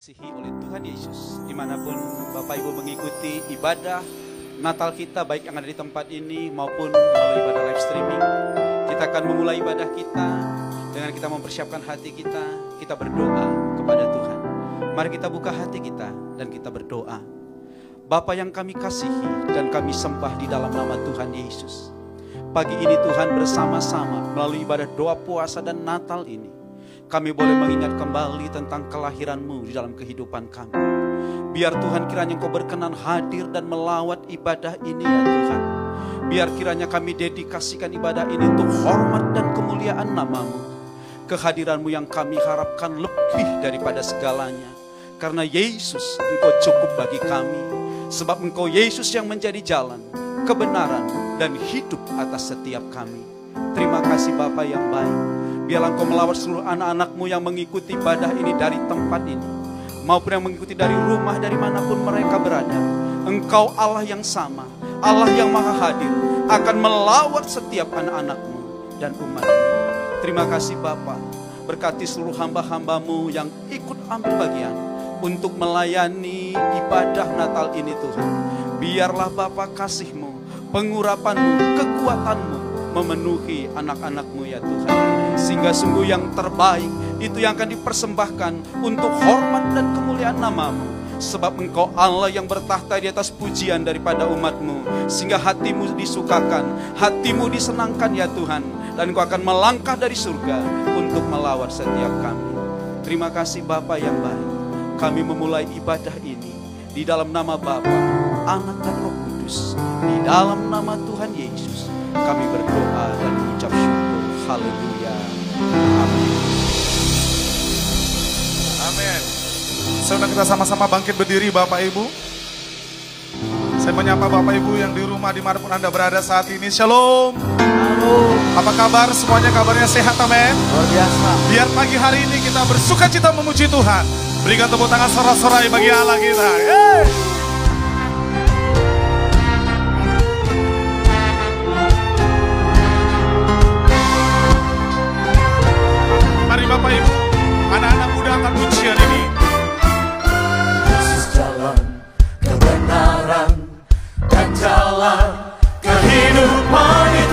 dikasihi oleh Tuhan Yesus. Di mana pun Bapak Ibu mengikuti ibadah Natal kita baik yang ada di tempat ini maupun melalui ibadah live streaming kita akan memulai ibadah kita dengan kita mempersiapkan hati kita. Kita berdoa kepada Tuhan. Mari kita buka hati kita dan kita berdoa. Bapa yang kami kasihi dan kami sembah di dalam nama Tuhan Yesus. Pagi ini Tuhan bersama-sama melalui ibadah doa puasa dan Natal ini kami boleh mengingat kembali tentang kelahiranmu di dalam kehidupan kami. Biar Tuhan kiranya Engkau berkenan hadir dan melawat ibadah ini ya Tuhan. Biar kiranya kami dedikasikan ibadah ini untuk hormat dan kemuliaan namamu. Kehadiranmu yang kami harapkan lebih daripada segalanya. Karena Yesus Engkau cukup bagi kami. Sebab Engkau Yesus yang menjadi jalan, kebenaran, dan hidup atas setiap kami. Terima kasih Bapak yang baik. Biarlah engkau melawat seluruh anak-anakmu yang mengikuti ibadah ini dari tempat ini. Maupun yang mengikuti dari rumah, dari mana pun mereka berada. Engkau Allah yang sama, Allah yang maha hadir. Akan melawat setiap anak-anakmu dan umatmu. Terima kasih Bapak. Berkati seluruh hamba-hambamu yang ikut ambil bagian. Untuk melayani ibadah Natal ini Tuhan. Biarlah Bapak kasihmu, pengurapanmu, kekuatanmu memenuhi anak-anakmu ya Tuhan. Sehingga sungguh yang terbaik itu yang akan dipersembahkan untuk hormat dan kemuliaan namamu. Sebab engkau Allah yang bertahta di atas pujian daripada umatmu. Sehingga hatimu disukakan, hatimu disenangkan ya Tuhan. Dan engkau akan melangkah dari surga untuk melawat setiap kami. Terima kasih Bapa yang baik. Kami memulai ibadah ini di dalam nama Bapa, Anak dan Roh Kudus. Di dalam nama Tuhan Yesus kami berdoa dan. Haleluya. Amin. Amin. Saudara kita sama-sama bangkit berdiri Bapak Ibu. Saya menyapa Bapak Ibu yang di rumah di mana pun Anda berada saat ini. Shalom. Halo. Apa kabar? Semuanya kabarnya sehat amin. Luar biasa. Biar pagi hari ini kita bersuka cita memuji Tuhan. Berikan tepuk tangan sorak-sorai bagi Allah kita. Yeay. Bapak Ibu, anak-anak muda akan pujian ini. Yesus jalan kebenaran dan jalan kehidupan itu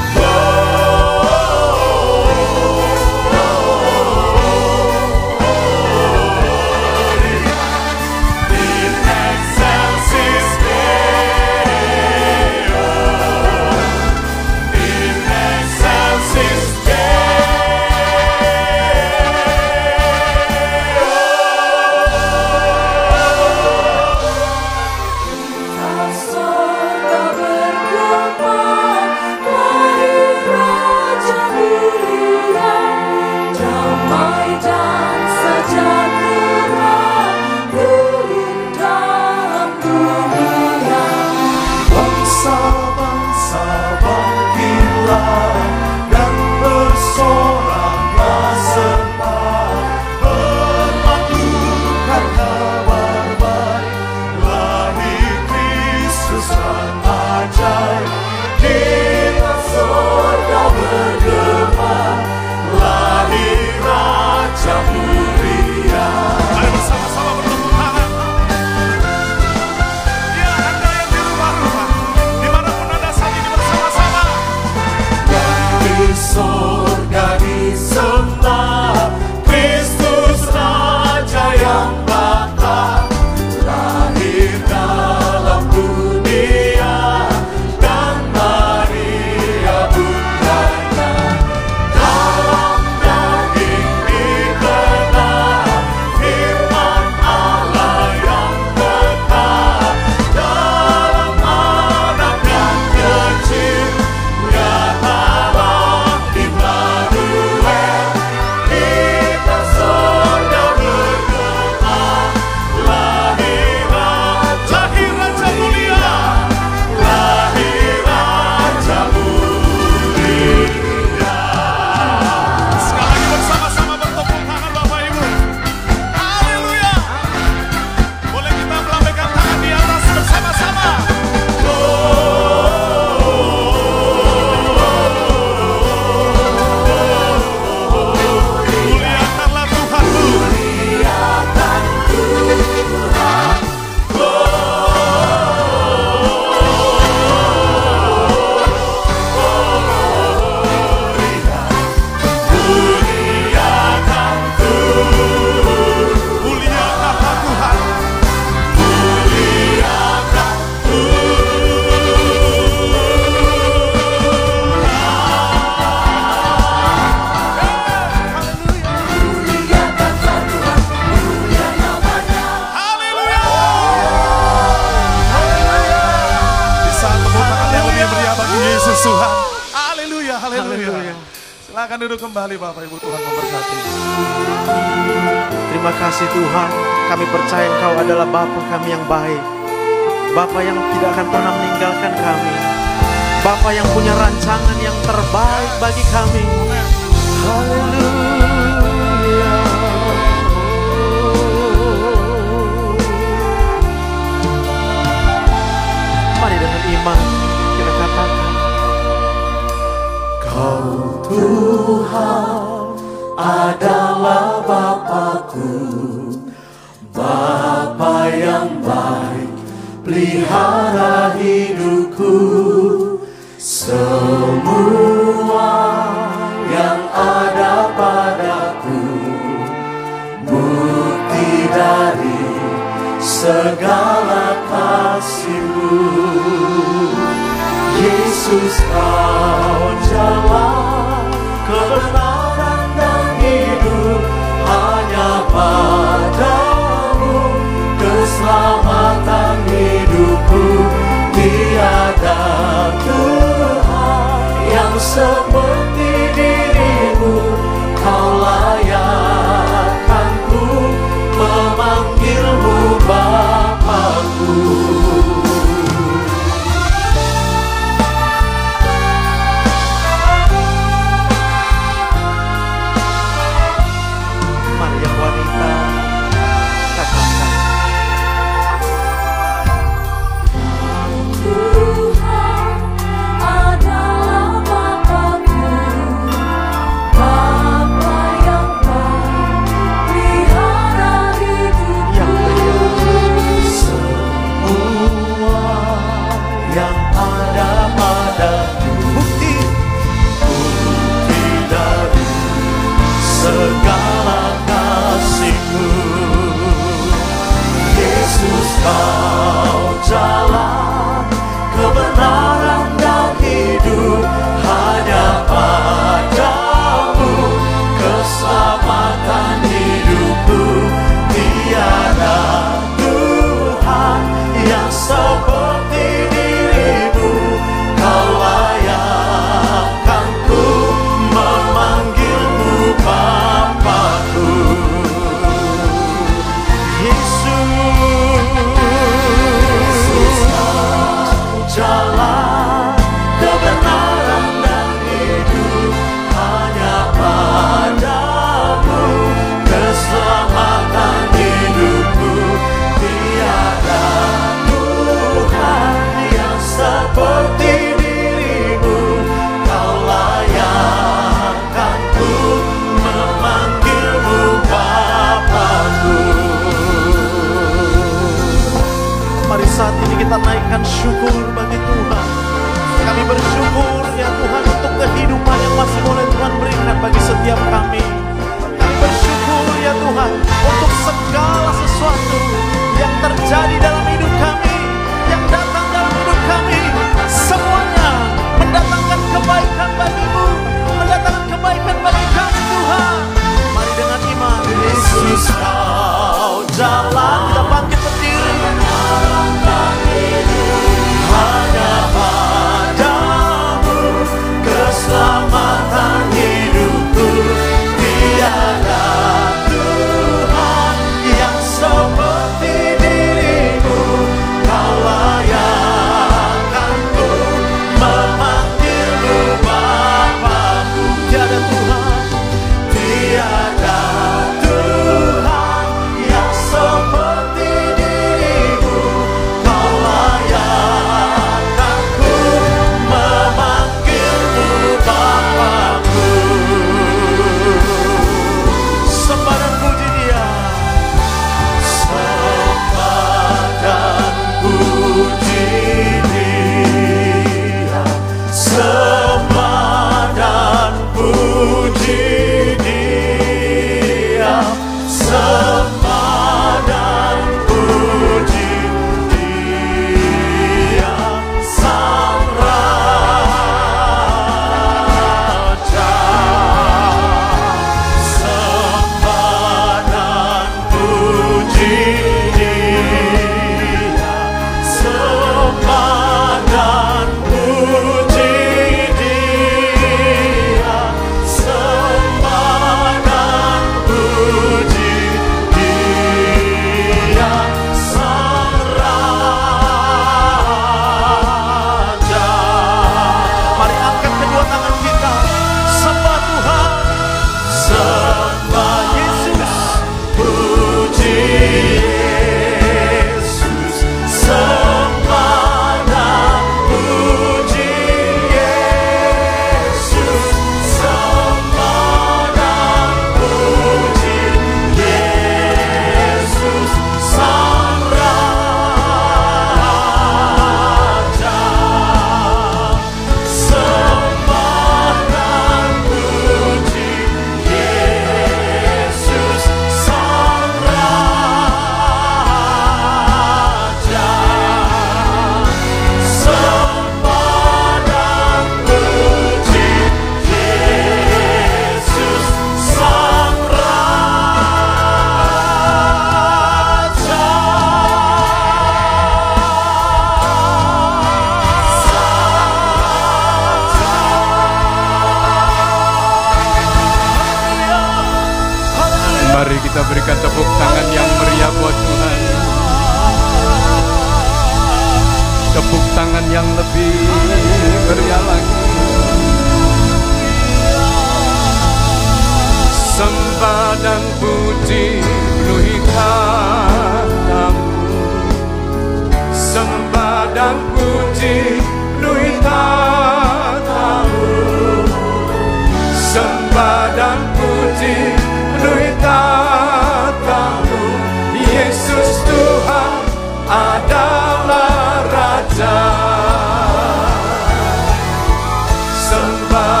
出发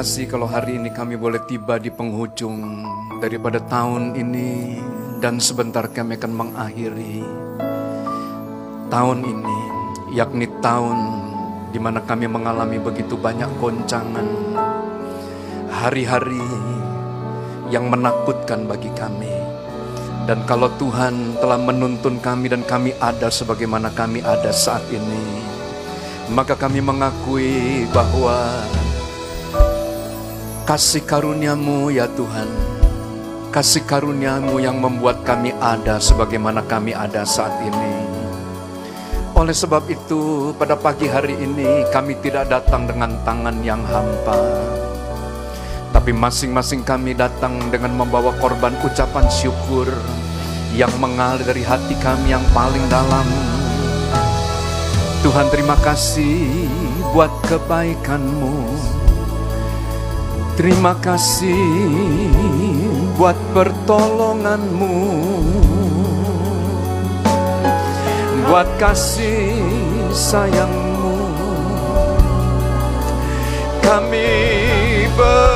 kasih kalau hari ini kami boleh tiba di penghujung daripada tahun ini dan sebentar kami akan mengakhiri tahun ini yakni tahun di mana kami mengalami begitu banyak goncangan hari-hari yang menakutkan bagi kami. Dan kalau Tuhan telah menuntun kami dan kami ada sebagaimana kami ada saat ini, maka kami mengakui bahwa kasih karuniamu ya Tuhan, kasih karuniamu yang membuat kami ada sebagaimana kami ada saat ini. Oleh sebab itu, pada pagi hari ini kami tidak datang dengan tangan yang hampa, tapi masing-masing kami datang dengan membawa korban ucapan syukur yang mengalir dari hati kami yang paling dalam. Tuhan terima kasih buat kebaikan-Mu. Terima kasih buat pertolongan-Mu. Buat kasih sayang-Mu. Kami bersyukur.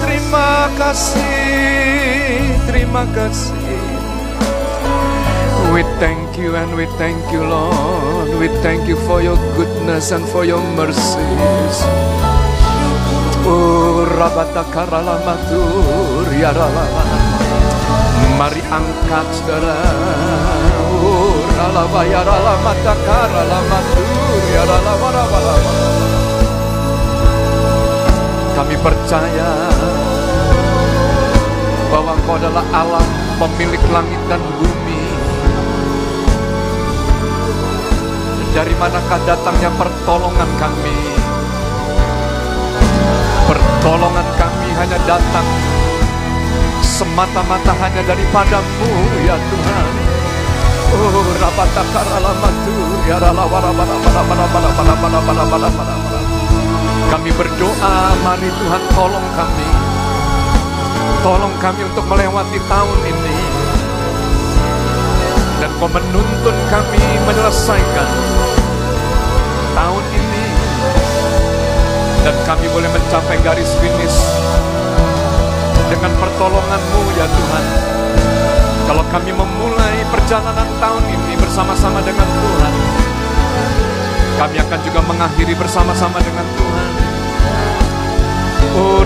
Terima kasih, terima kasih. We thank you and we thank you, Lord. We thank you for your goodness and for your mercies. Oh. Mari angkat saudara. Oh. Kami percaya bahwa Engkau adalah Allah pemilik langit dan bumi. Dari manakah datangnya pertolongan kami? Pertolongan kami hanya datang semata-mata hanya daripadamu ya Tuhan. Oh, rabatakaramatu ya Kami berdoa, mari Tuhan tolong kami. Tolong kami untuk melewati tahun ini. Dan kau menuntun kami menyelesaikan tahun ini. Dan kami boleh mencapai garis finish dengan pertolonganmu ya Tuhan. Kalau kami memulai perjalanan tahun ini bersama-sama dengan Tuhan, kami akan juga mengakhiri bersama-sama dengan Tuhan. Oh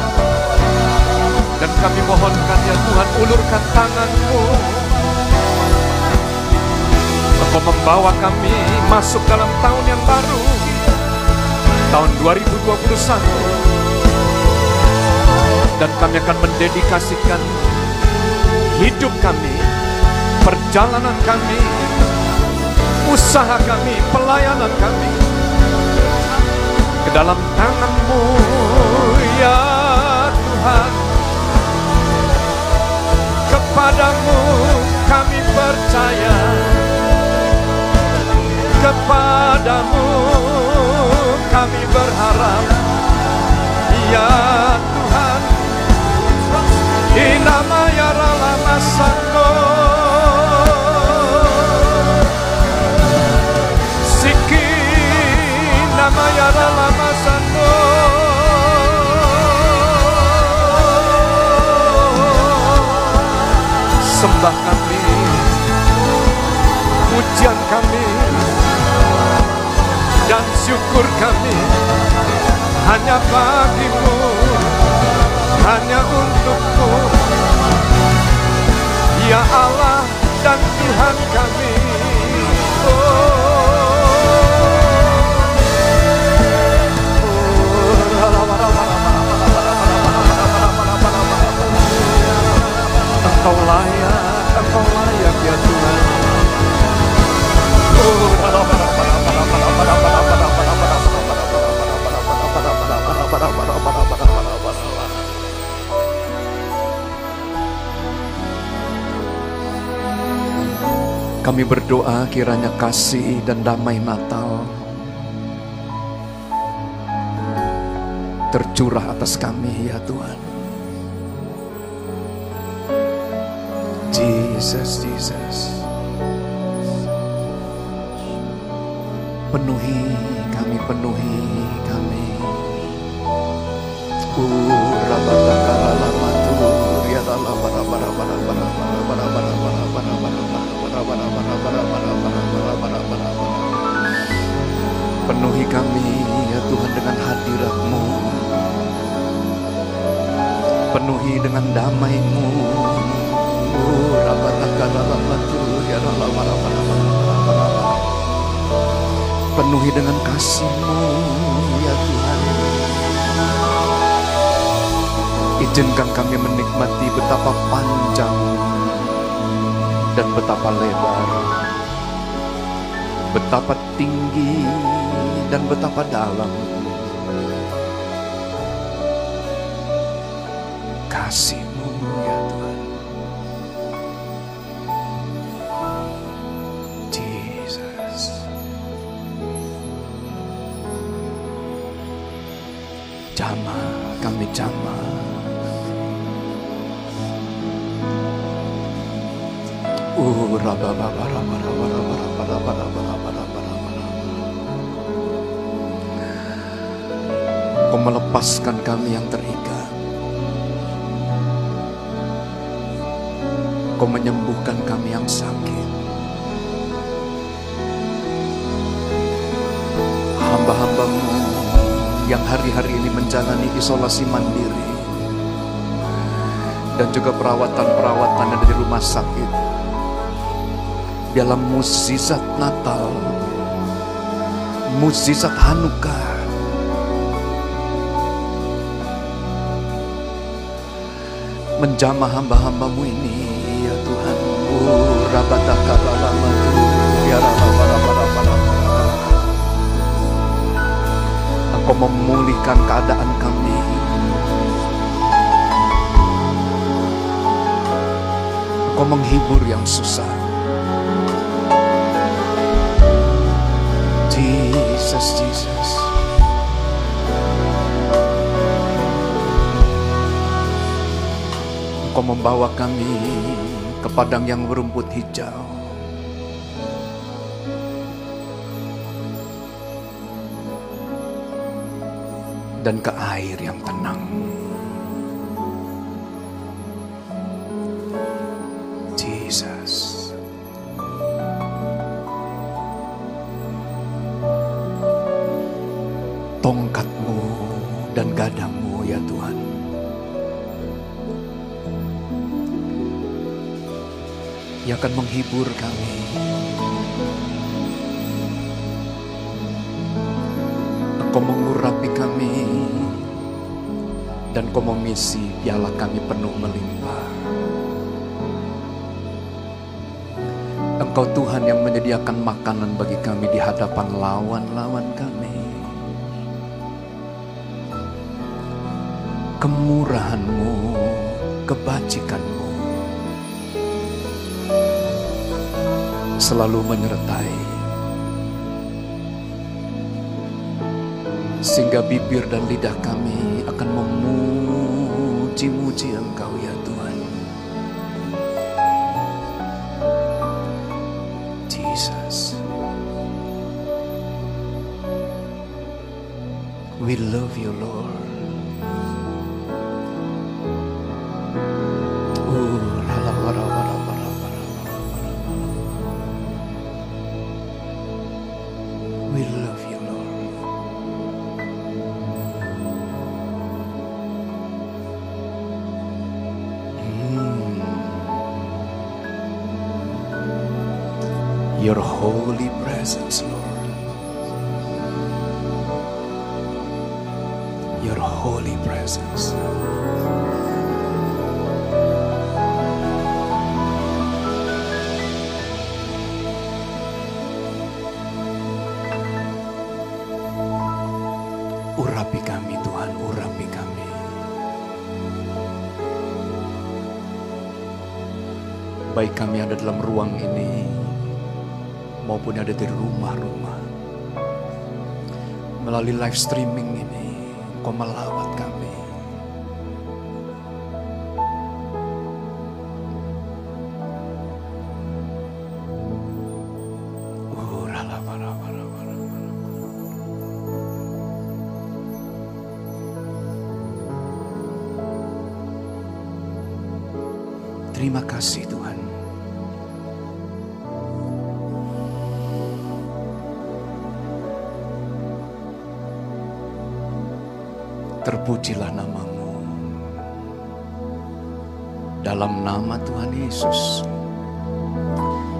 ya. Dan kami mohonkan ya Tuhan ulurkan tanganmu Engkau membawa kami masuk dalam tahun yang baru. Tahun 2021 Dan kami akan mendedikasikan hidup kami Perjalanan kami usaha kami, pelayanan kami ke dalam tanganmu ya Tuhan. Kepadamu kami percaya, kepadamu kami berharap, ya Tuhan. Inama ya ralama sangko Siki nama ya ralama sangko Sembah kami Pujian kami syukur kami Hanya bagimu hanya untukmu Ya Allah dan Tuhan kami. Engkau layak, Engkau layak ya Tuhan Kami berdoa kiranya kasih dan damai Natal tercurah atas kami ya Tuhan. Jesus, Jesus. Penuhi kami, penuhi kami. Penuhi kami ya Tuhan dengan hadiratmu Penuhi dengan damaimu Penuhi dengan kasihmu ya Tuhan Izinkan kami menikmati betapa panjang dan betapa lebar, betapa tinggi dan betapa dalam. kasih-Mu isolasi mandiri dan juga perawatan-perawatan yang ada di rumah sakit dalam mukjizat Natal, mukjizat Hanukkah. Menjamah hamba-hambamu ini, ya Tuhan. Oh, rabataka ralamatu, ya ralabarabarabarabara. Memulihkan keadaan kami. Engkau menghibur yang susah. Jesus, Jesus. Engkau membawa kami ke padang yang berumput hijau. Dan ke air yang tenang. Jesus. tongkatmu dan gadangmu ya Tuhan. Yang akan menghibur kami. Engkau mengurapi kami dan kau mengisi piala kami penuh melimpah. Engkau Tuhan yang menyediakan makanan bagi kami di hadapan lawan-lawan kami. Kemurahan-Mu, kebajikan-Mu selalu menyertai sehingga bibir dan lidah kami akan memuji-muji Engkau ya Tuhan. Jesus. We love you, Lord. Maupun ada di rumah-rumah. Melalui live streaming ini, kau melawat kami. Terima kasih. Terpujilah namamu. Dalam nama Tuhan Yesus.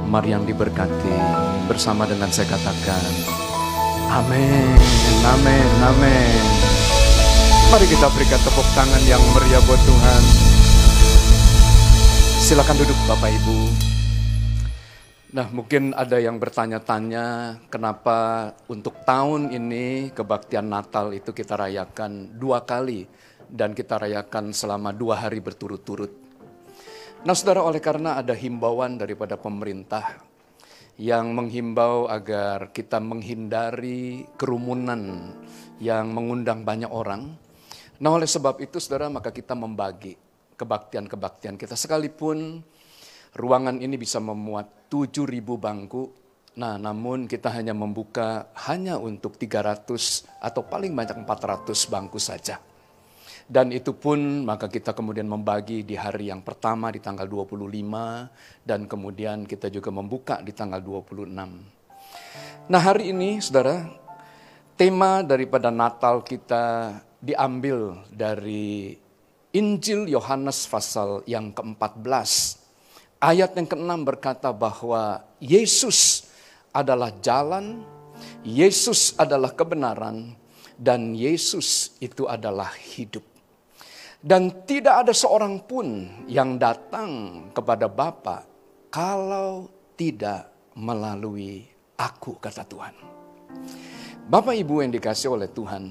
Mari yang diberkati bersama dengan saya katakan. Amin, amin, amin. Mari kita berikan tepuk tangan yang meriah buat Tuhan. Silakan duduk Bapak Ibu. Nah mungkin ada yang bertanya-tanya kenapa untuk tahun ini kebaktian Natal itu kita rayakan dua kali dan kita rayakan selama dua hari berturut-turut. Nah saudara oleh karena ada himbauan daripada pemerintah yang menghimbau agar kita menghindari kerumunan yang mengundang banyak orang. Nah oleh sebab itu saudara maka kita membagi kebaktian-kebaktian kita sekalipun ruangan ini bisa memuat 7000 bangku. Nah, namun kita hanya membuka hanya untuk 300 atau paling banyak 400 bangku saja. Dan itu pun maka kita kemudian membagi di hari yang pertama di tanggal 25 dan kemudian kita juga membuka di tanggal 26. Nah, hari ini Saudara, tema daripada Natal kita diambil dari Injil Yohanes pasal yang ke-14. Ayat yang ke-6 berkata bahwa Yesus adalah jalan, Yesus adalah kebenaran, dan Yesus itu adalah hidup. Dan tidak ada seorang pun yang datang kepada Bapa kalau tidak melalui aku, kata Tuhan. Bapak Ibu yang dikasih oleh Tuhan,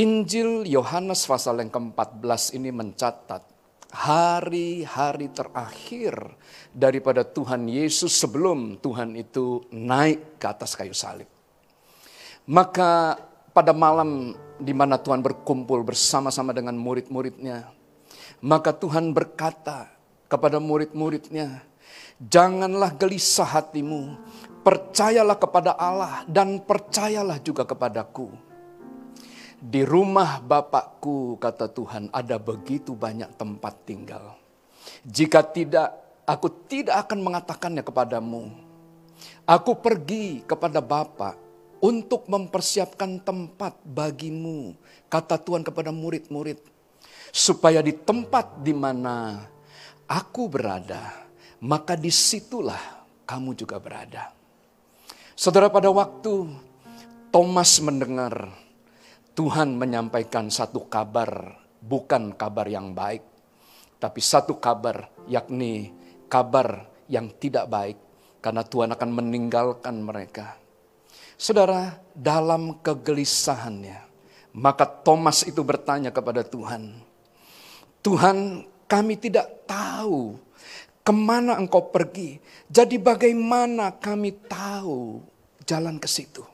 Injil Yohanes pasal yang ke-14 ini mencatat hari-hari terakhir daripada Tuhan Yesus sebelum Tuhan itu naik ke atas kayu salib. Maka pada malam di mana Tuhan berkumpul bersama-sama dengan murid-muridnya, maka Tuhan berkata kepada murid-muridnya, "Janganlah gelisah hatimu, percayalah kepada Allah dan percayalah juga kepadaku." Di rumah Bapakku, kata Tuhan, ada begitu banyak tempat tinggal. Jika tidak, aku tidak akan mengatakannya kepadamu. Aku pergi kepada Bapa untuk mempersiapkan tempat bagimu, kata Tuhan kepada murid-murid. Supaya di tempat di mana aku berada, maka di situlah kamu juga berada. Saudara pada waktu Thomas mendengar Tuhan menyampaikan satu kabar, bukan kabar yang baik, tapi satu kabar, yakni kabar yang tidak baik, Karena Tuhan akan meninggalkan mereka. Saudara, dalam kegelisahannya, maka Thomas itu bertanya kepada Tuhan, Tuhan kami tidak tahu ke mana engkau pergi. Jadi bagaimana kami tahu jalan ke situ?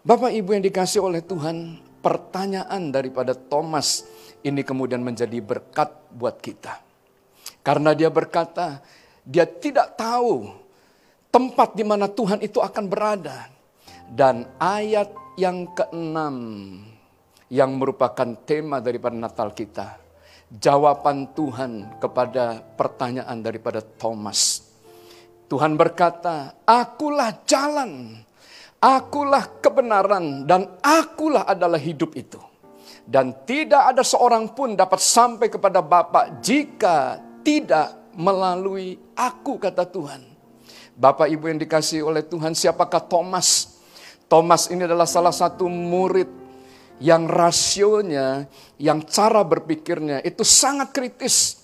Bapak Ibu yang dikasih oleh Tuhan, pertanyaan daripada Thomas ini kemudian menjadi berkat buat kita. Karena dia berkata, dia tidak tahu tempat di mana Tuhan itu akan berada. Dan ayat yang keenam yang merupakan tema daripada Natal kita. Jawaban Tuhan kepada pertanyaan daripada Thomas. Tuhan berkata, akulah jalan, akulah kebenaran, dan akulah adalah hidup itu. Dan tidak ada seorang pun dapat sampai kepada Bapa jika tidak melalui aku, kata Tuhan. Bapak Ibu yang dikasih oleh Tuhan, siapakah Thomas? Thomas ini adalah salah satu murid yang rasionya, yang cara berpikirnya itu sangat kritis.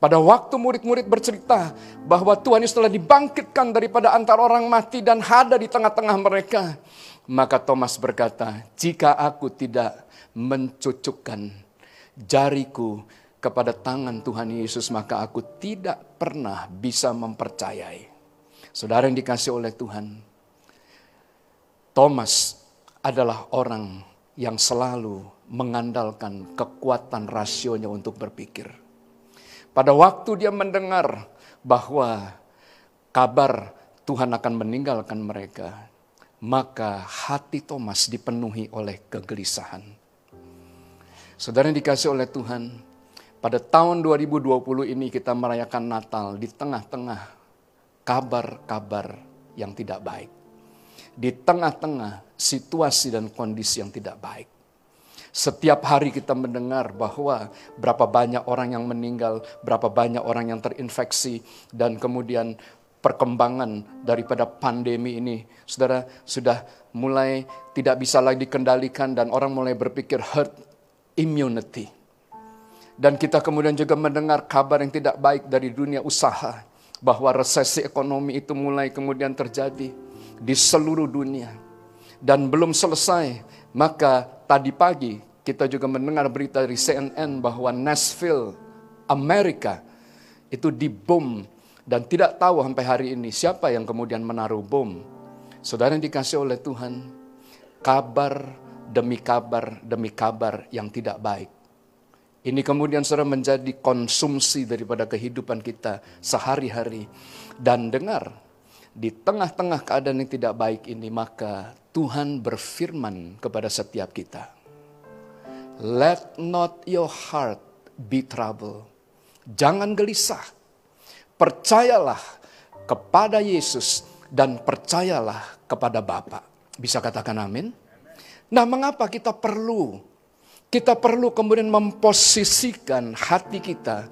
Pada waktu murid-murid bercerita bahwa Tuhan Yesus telah dibangkitkan daripada antara orang mati dan ada di tengah-tengah mereka. Maka Thomas berkata, jika aku tidak mencucukkan jariku kepada tangan Tuhan Yesus, maka aku tidak pernah bisa mempercayai. Saudara yang dikasih oleh Tuhan, Thomas adalah orang yang selalu mengandalkan kekuatan rasionya untuk berpikir. Pada waktu dia mendengar bahwa kabar Tuhan akan meninggalkan mereka, maka hati Thomas dipenuhi oleh kegelisahan. Saudara yang dikasih oleh Tuhan, pada tahun 2020 ini kita merayakan Natal di tengah-tengah kabar-kabar yang tidak baik. Di tengah-tengah situasi dan kondisi yang tidak baik. Setiap hari kita mendengar bahwa berapa banyak orang yang meninggal, berapa banyak orang yang terinfeksi, dan kemudian perkembangan daripada pandemi ini, saudara, sudah mulai tidak bisa lagi dikendalikan dan orang mulai berpikir herd immunity. Dan kita kemudian juga mendengar kabar yang tidak baik dari dunia usaha, bahwa resesi ekonomi itu mulai kemudian terjadi di seluruh dunia. Dan belum selesai, maka tadi pagi kita juga mendengar berita dari CNN bahwa Nashville, Amerika, itu dibom dan tidak tahu sampai hari ini siapa yang kemudian menaruh bom. Saudara yang dikasih oleh Tuhan, kabar demi kabar demi kabar yang tidak baik. Ini kemudian saudara menjadi konsumsi daripada kehidupan kita sehari-hari. Dan dengar, di tengah-tengah keadaan yang tidak baik ini, maka Tuhan berfirman kepada setiap kita. Let not your heart be troubled. Jangan gelisah. Percayalah kepada Yesus dan percayalah kepada Bapa. Bisa katakan amin? Nah, mengapa kita perlu kita perlu kemudian memposisikan hati kita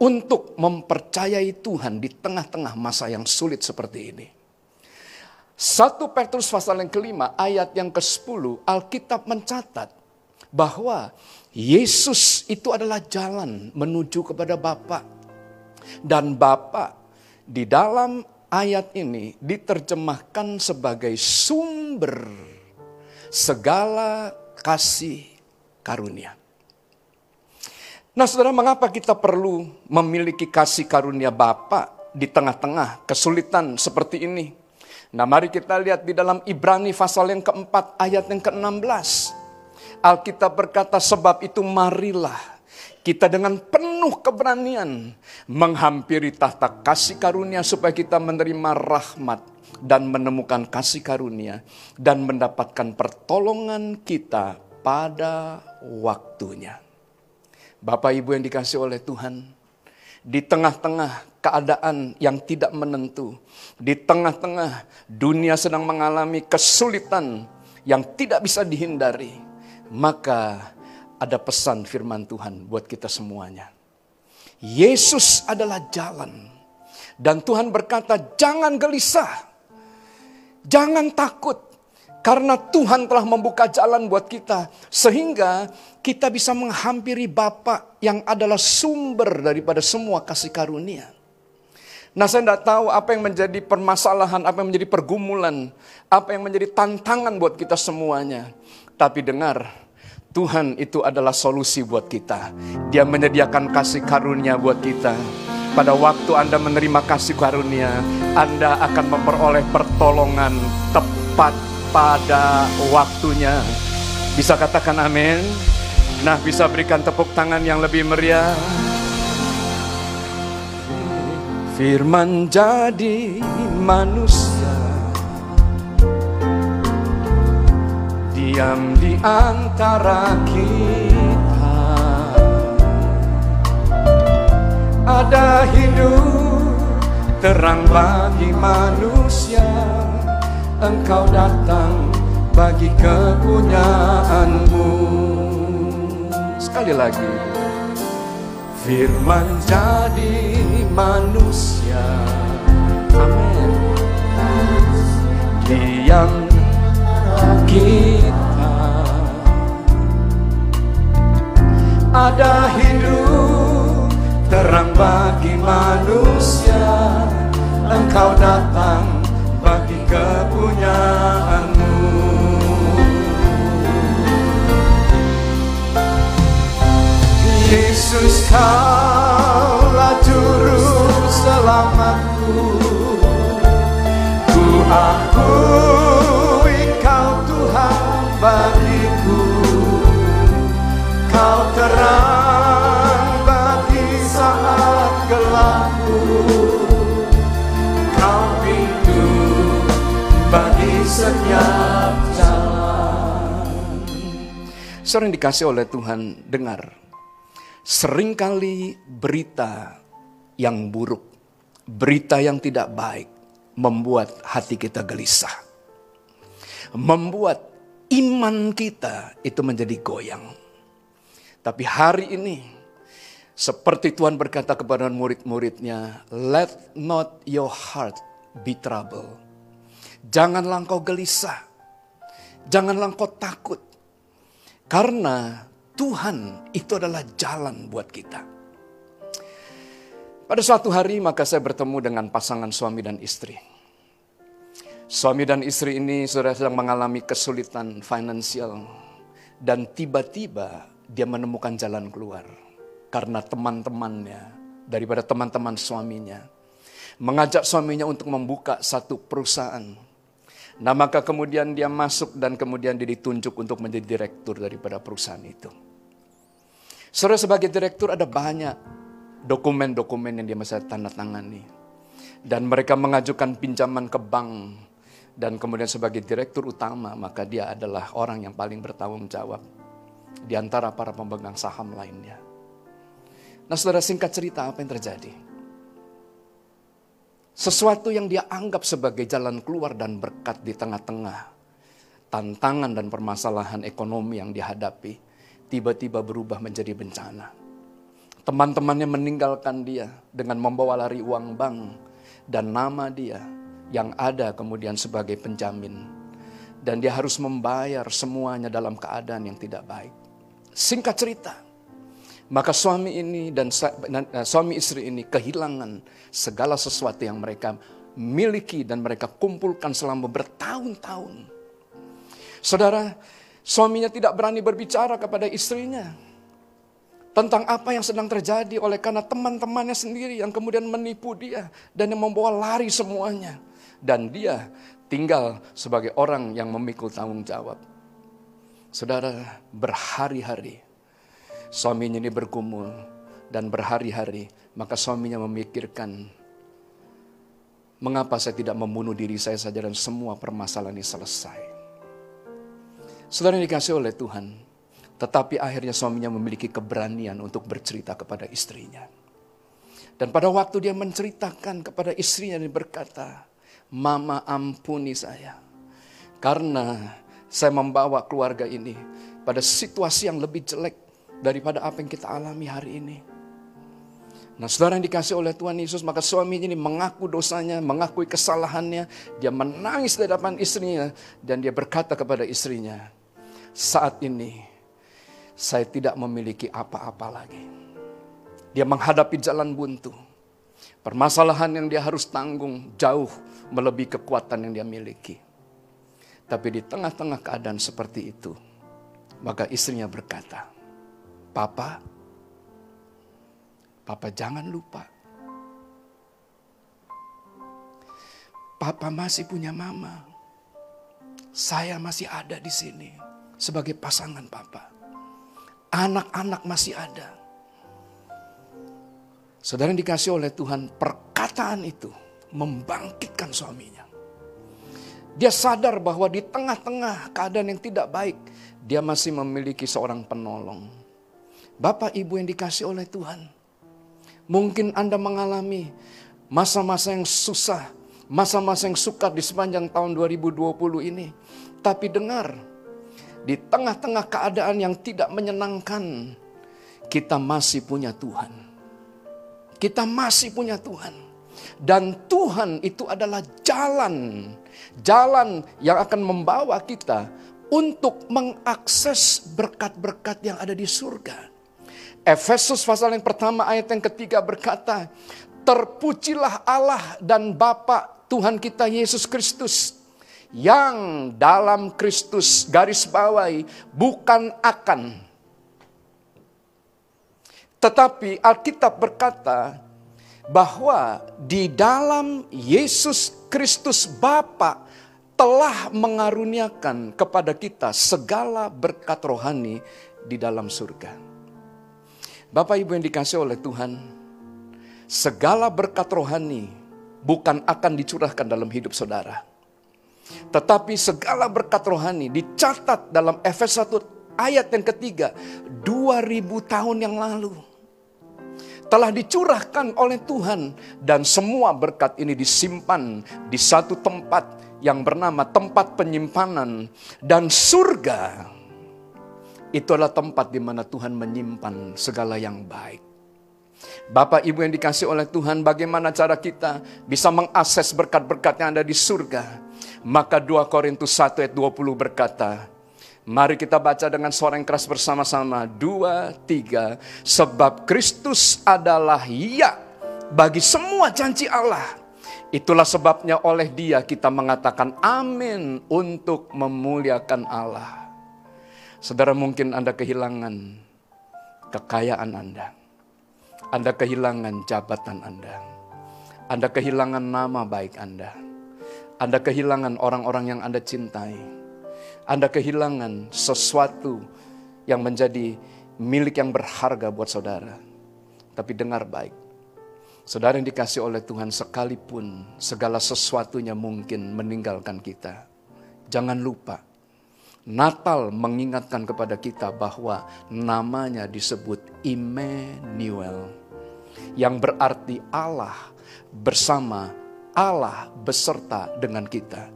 untuk mempercayai Tuhan di tengah-tengah masa yang sulit seperti ini. 1 Petrus pasal yang kelima ayat yang ke-10 Alkitab mencatat bahwa Yesus itu adalah jalan menuju kepada Bapa. Dan Bapa di dalam ayat ini diterjemahkan sebagai sumber segala kasih karunia. Nah saudara mengapa kita perlu memiliki kasih karunia Bapa di tengah-tengah kesulitan seperti ini? Nah mari kita lihat di dalam Ibrani pasal yang keempat ayat yang ke-16. Alkitab berkata sebab itu marilah kita dengan penuh keberanian menghampiri tahta kasih karunia supaya kita menerima rahmat dan menemukan kasih karunia dan mendapatkan pertolongan kita pada waktunya. Bapak Ibu yang dikasih oleh Tuhan, di tengah-tengah keadaan yang tidak menentu, di tengah-tengah dunia sedang mengalami kesulitan yang tidak bisa dihindari, maka ada pesan firman Tuhan buat kita semuanya. Yesus adalah jalan. Dan Tuhan berkata, jangan gelisah. Jangan takut. Karena Tuhan telah membuka jalan buat kita. Sehingga kita bisa menghampiri Bapa yang adalah sumber daripada semua kasih karunia. Nah saya tidak tahu apa yang menjadi permasalahan, apa yang menjadi pergumulan, apa yang menjadi tantangan buat kita semuanya. Tapi dengar, Tuhan itu adalah solusi buat kita. Dia menyediakan kasih karunia buat kita. Pada waktu Anda menerima kasih karunia, Anda akan memperoleh pertolongan tepat pada waktunya. Bisa katakan amin? Nah, bisa berikan tepuk tangan yang lebih meriah. Firman jadi manusia Diam di antara kita Ada hidup terang bagi manusia Engkau datang bagi kepunyaanmu. Sekali lagi. Firman jadi manusia. Amin. Diam kita. Ada hidup terang bagi manusia. Engkau datang bagi kepunyaanmu. Yesus kaulah juru selamatku. Ku akui kau Tuhan bagiku. Kau terang setiap jalan Sering dikasih oleh Tuhan, dengar Seringkali berita yang buruk, berita yang tidak baik, membuat hati kita gelisah. Membuat iman kita itu menjadi goyang. Tapi hari ini, seperti Tuhan berkata kepada murid-muridnya, let not your heart be trouble. Janganlah engkau gelisah. Janganlah engkau takut. Karena Tuhan itu adalah jalan buat kita. Pada suatu hari maka saya bertemu dengan pasangan suami dan istri. Suami dan istri ini sudah sedang mengalami kesulitan finansial. Dan tiba-tiba dia menemukan jalan keluar. Karena teman-temannya, daripada teman-teman suaminya. Mengajak suaminya untuk membuka satu perusahaan. Nah maka kemudian dia masuk dan kemudian dia ditunjuk untuk menjadi direktur daripada perusahaan itu. Saudara sebagai direktur ada banyak dokumen-dokumen yang dia mesti tanda tangani. Dan mereka mengajukan pinjaman ke bank. Dan kemudian sebagai direktur utama, maka dia adalah orang yang paling bertanggung jawab. Di antara para pemegang saham lainnya. Nah saudara singkat cerita apa yang terjadi? Sesuatu yang dia anggap sebagai jalan keluar dan berkat di tengah-tengah tantangan dan permasalahan ekonomi yang dihadapi tiba-tiba berubah menjadi bencana. Teman-temannya meninggalkan dia dengan membawa lari uang bank dan nama dia yang ada kemudian sebagai penjamin. Dan dia harus membayar semuanya dalam keadaan yang tidak baik. Singkat cerita, maka suami ini dan eh, suami istri ini kehilangan segala sesuatu yang mereka miliki dan mereka kumpulkan selama bertahun-tahun. Saudara, Suaminya tidak berani berbicara kepada istrinya tentang apa yang sedang terjadi oleh karena teman-temannya sendiri yang kemudian menipu dia dan yang membawa lari semuanya. Dan dia tinggal sebagai orang yang memikul tanggung jawab. Saudara, berhari-hari suaminya ini bergumul dan berhari-hari maka suaminya memikirkan mengapa saya tidak membunuh diri saya saja dan semua permasalahan ini selesai. Saudara yang dikasih oleh Tuhan, tetapi akhirnya suaminya memiliki keberanian untuk bercerita kepada istrinya. Dan pada waktu dia menceritakan kepada istrinya dan berkata, Mama ampuni saya. Karena saya membawa keluarga ini pada situasi yang lebih jelek daripada apa yang kita alami hari ini. Nah saudara yang dikasih oleh Tuhan Yesus, maka suaminya ini mengaku dosanya, mengakui kesalahannya. Dia menangis di hadapan istrinya. Dan dia berkata kepada istrinya, saat ini saya tidak memiliki apa-apa lagi. Dia menghadapi jalan buntu. Permasalahan yang dia harus tanggung jauh melebihi kekuatan yang dia miliki. Tapi di tengah-tengah keadaan seperti itu, maka istrinya berkata, "Papa, Papa jangan lupa. Papa masih punya mama. Saya masih ada di sini sebagai pasangan papa. Anak-anak masih ada. Saudara yang dikasih oleh Tuhan, perkataan itu membangkitkan suaminya. Dia sadar bahwa di tengah-tengah keadaan yang tidak baik, dia masih memiliki seorang penolong. Bapak Ibu yang dikasih oleh Tuhan, mungkin Anda mengalami masa-masa yang susah, masa-masa yang sukar di sepanjang tahun 2020 ini. Tapi dengar, di tengah-tengah keadaan yang tidak menyenangkan, kita masih punya Tuhan. Kita masih punya Tuhan. Dan Tuhan itu adalah jalan. Jalan yang akan membawa kita untuk mengakses berkat-berkat yang ada di surga. Efesus pasal yang pertama ayat yang ketiga berkata, Terpujilah Allah dan Bapa Tuhan kita Yesus Kristus yang dalam Kristus garis bawahi bukan akan tetapi Alkitab berkata bahwa di dalam Yesus Kristus Bapa telah mengaruniakan kepada kita segala berkat rohani di dalam surga. Bapak Ibu yang dikasih oleh Tuhan, segala berkat rohani bukan akan dicurahkan dalam hidup saudara. Tetapi segala berkat rohani dicatat dalam Efesus 1 ayat yang ketiga 2000 tahun yang lalu telah dicurahkan oleh Tuhan dan semua berkat ini disimpan di satu tempat yang bernama tempat penyimpanan dan surga itu adalah tempat di mana Tuhan menyimpan segala yang baik. Bapak Ibu yang dikasih oleh Tuhan, bagaimana cara kita bisa mengakses berkat-berkat yang ada di surga? Maka 2 Korintus 1 ayat 20 berkata, Mari kita baca dengan suara yang keras bersama-sama. Dua, tiga. Sebab Kristus adalah ya bagi semua janji Allah. Itulah sebabnya oleh dia kita mengatakan amin untuk memuliakan Allah. Saudara mungkin Anda kehilangan kekayaan Anda. Anda kehilangan jabatan Anda. Anda kehilangan nama baik Anda. Anda kehilangan orang-orang yang Anda cintai. Anda kehilangan sesuatu yang menjadi milik yang berharga buat saudara. Tapi dengar baik. Saudara yang dikasih oleh Tuhan sekalipun segala sesuatunya mungkin meninggalkan kita. Jangan lupa, Natal mengingatkan kepada kita bahwa namanya disebut Immanuel. Yang berarti Allah bersama Allah beserta dengan kita.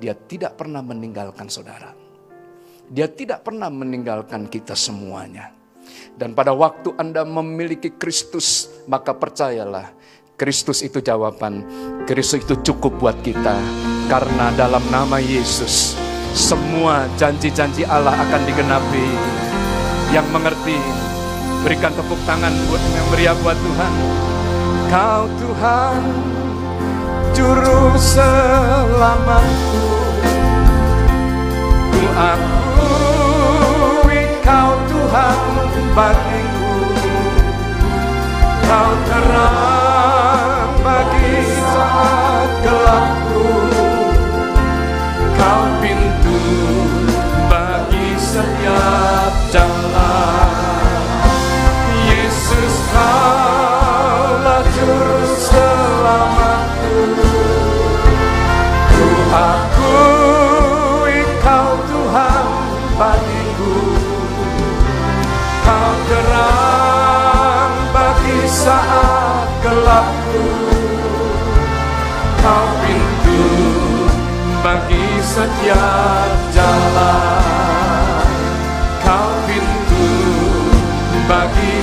Dia tidak pernah meninggalkan saudara. Dia tidak pernah meninggalkan kita semuanya. Dan pada waktu Anda memiliki Kristus, maka percayalah, Kristus itu jawaban. Kristus itu cukup buat kita. Karena dalam nama Yesus, semua janji-janji Allah akan digenapi. Yang mengerti, berikan tepuk tangan buat yang meriah buat Tuhan. Kau Tuhan, juru selamatku. Ku akui kau Tuhan bagiku. Kau terang bagi saat gelapku. Kau bagi setiap jalan. Yesus kaulah juru selamatku. Ku akui kau Tuhan bagiku. Kau terang bagi saat gelapku. Kau pintu bagi setiap jalan.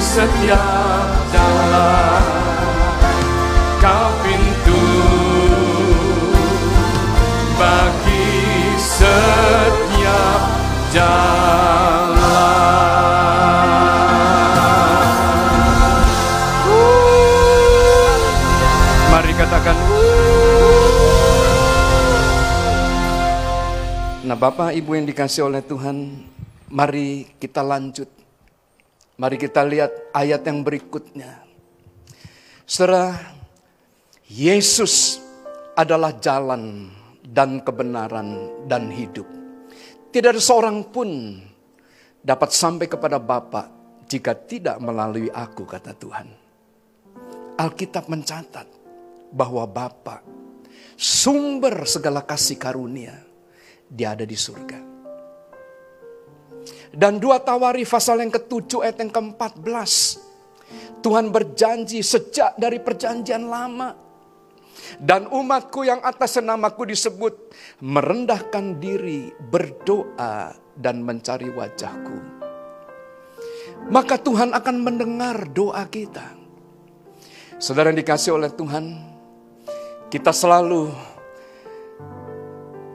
setiap jalan Kau pintu bagi setiap jalan. Mari katakan. Nah Bapak Ibu yang dikasih oleh Tuhan Mari kita lanjut Mari kita lihat ayat yang berikutnya. Saudara, Yesus adalah jalan dan kebenaran dan hidup. Tidak ada seorang pun dapat sampai kepada Bapa jika tidak melalui aku, kata Tuhan. Alkitab mencatat bahwa Bapa sumber segala kasih karunia, dia ada di surga. Dan dua Tawari pasal yang ketujuh ayat yang ke-14. Tuhan berjanji sejak dari perjanjian lama. Dan umatku yang atas namaku disebut merendahkan diri, berdoa dan mencari wajahku. Maka Tuhan akan mendengar doa kita. Saudara yang dikasih oleh Tuhan, kita selalu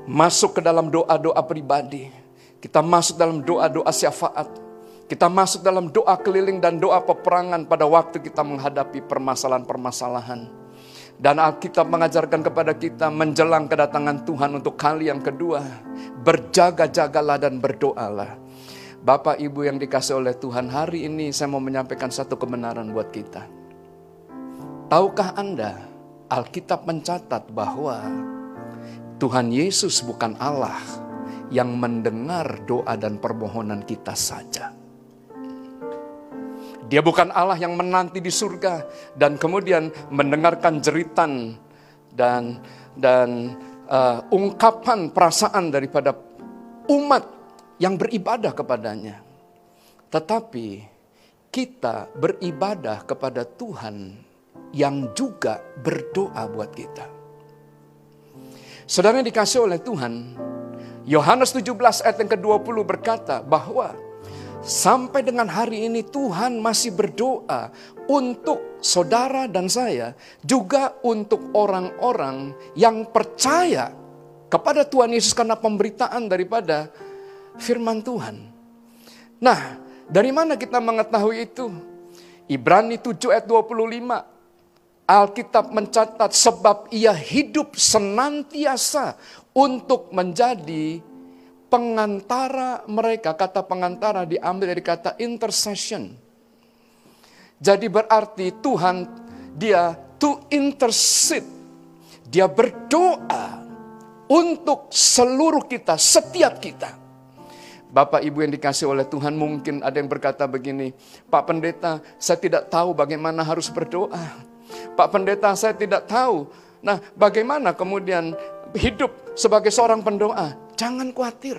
masuk ke dalam doa-doa pribadi. Kita masuk dalam doa-doa syafaat. Kita masuk dalam doa keliling dan doa peperangan pada waktu kita menghadapi permasalahan-permasalahan. Dan Alkitab mengajarkan kepada kita menjelang kedatangan Tuhan untuk kali yang kedua. Berjaga-jagalah dan berdoalah. Bapak Ibu yang dikasih oleh Tuhan hari ini saya mau menyampaikan satu kebenaran buat kita. Tahukah Anda Alkitab mencatat bahwa Tuhan Yesus bukan Allah yang mendengar doa dan permohonan kita saja. Dia bukan Allah yang menanti di surga dan kemudian mendengarkan jeritan dan dan uh, ungkapan perasaan daripada umat yang beribadah kepadanya. Tetapi kita beribadah kepada Tuhan yang juga berdoa buat kita. Saudara yang dikasih oleh Tuhan, Yohanes 17 ayat yang ke-20 berkata bahwa sampai dengan hari ini Tuhan masih berdoa untuk saudara dan saya, juga untuk orang-orang yang percaya kepada Tuhan Yesus karena pemberitaan daripada firman Tuhan. Nah, dari mana kita mengetahui itu? Ibrani 7 ayat 25. Alkitab mencatat sebab ia hidup senantiasa untuk menjadi pengantara mereka. Kata pengantara diambil dari kata intercession. Jadi berarti Tuhan dia to intercede. Dia berdoa untuk seluruh kita, setiap kita. Bapak Ibu yang dikasih oleh Tuhan mungkin ada yang berkata begini, Pak Pendeta saya tidak tahu bagaimana harus berdoa. Pak Pendeta saya tidak tahu. Nah bagaimana kemudian hidup sebagai seorang pendoa? Jangan khawatir.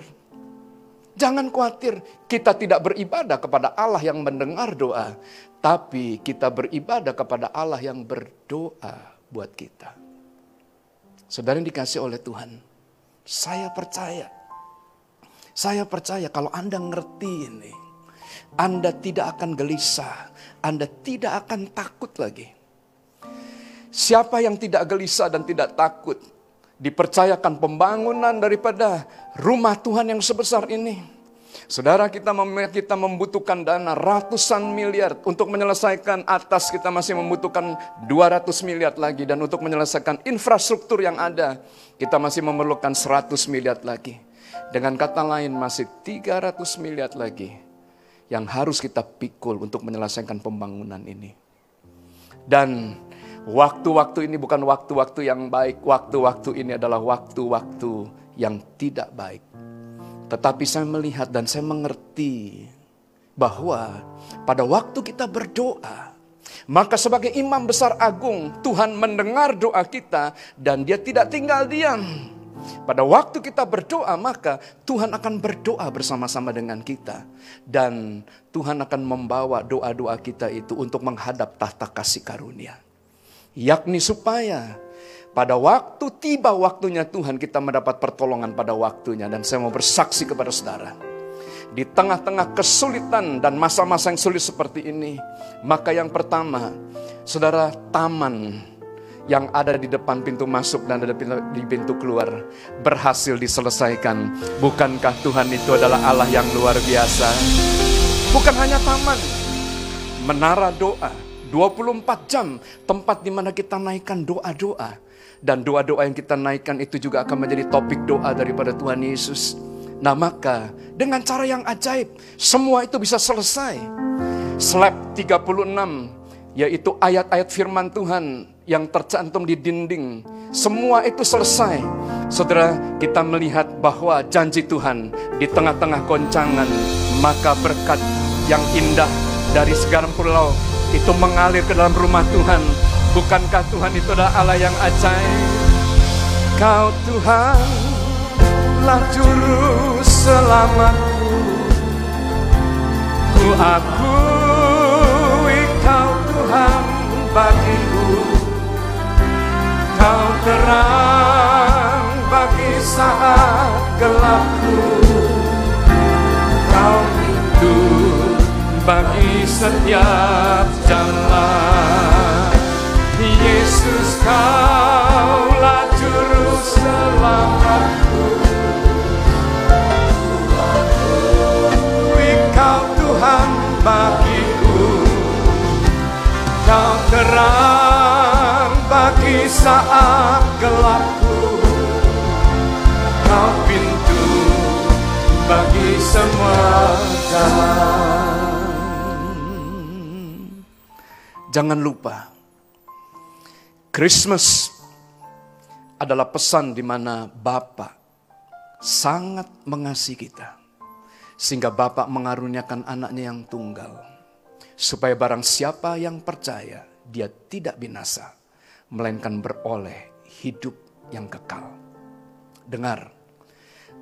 Jangan khawatir, kita tidak beribadah kepada Allah yang mendengar doa, tapi kita beribadah kepada Allah yang berdoa buat kita. Saudara yang dikasih oleh Tuhan, saya percaya, saya percaya kalau Anda ngerti ini, Anda tidak akan gelisah, Anda tidak akan takut lagi. Siapa yang tidak gelisah dan tidak takut, dipercayakan pembangunan daripada rumah Tuhan yang sebesar ini. Saudara kita kita membutuhkan dana ratusan miliar untuk menyelesaikan atas kita masih membutuhkan 200 miliar lagi dan untuk menyelesaikan infrastruktur yang ada kita masih memerlukan 100 miliar lagi. Dengan kata lain masih 300 miliar lagi yang harus kita pikul untuk menyelesaikan pembangunan ini. Dan waktu-waktu ini bukan waktu-waktu yang baik, waktu-waktu ini adalah waktu-waktu yang tidak baik. Tetapi saya melihat dan saya mengerti bahwa pada waktu kita berdoa, maka sebagai imam besar agung, Tuhan mendengar doa kita dan dia tidak tinggal diam. Pada waktu kita berdoa, maka Tuhan akan berdoa bersama-sama dengan kita. Dan Tuhan akan membawa doa-doa kita itu untuk menghadap tahta kasih karunia. Yakni supaya pada waktu tiba waktunya Tuhan kita mendapat pertolongan pada waktunya. Dan saya mau bersaksi kepada saudara. Di tengah-tengah kesulitan dan masa-masa yang sulit seperti ini. Maka yang pertama, saudara taman yang ada di depan pintu masuk dan ada di pintu keluar berhasil diselesaikan. Bukankah Tuhan itu adalah Allah yang luar biasa? Bukan hanya taman, menara doa, 24 jam tempat di mana kita naikkan doa-doa Dan doa-doa yang kita naikkan itu juga akan menjadi topik doa daripada Tuhan Yesus. Nah maka dengan cara yang ajaib semua itu bisa selesai. Slap 36 yaitu ayat-ayat firman Tuhan yang tercantum di dinding. Semua itu selesai. Saudara, kita melihat bahwa janji Tuhan di tengah-tengah goncangan, maka berkat yang indah dari segarang pulau itu mengalir ke dalam rumah Tuhan. Bukankah Tuhan itu adalah Allah yang ajaib? Kau Tuhan lah juru selamatku. Ku akui kau Tuhan bagiku. Kau terang bagi saat gelapku. Kau pintu bagi setiap jalan. Yesus kaulah juru selamatku. Kau Tuhan bagiku. Kau terang bagi saat gelapku. Kau pintu bagi semua Jangan lupa, Christmas adalah pesan di mana Bapa sangat mengasihi kita. Sehingga Bapak mengaruniakan anaknya yang tunggal. Supaya barang siapa yang percaya, dia tidak binasa. Melainkan beroleh hidup yang kekal. Dengar,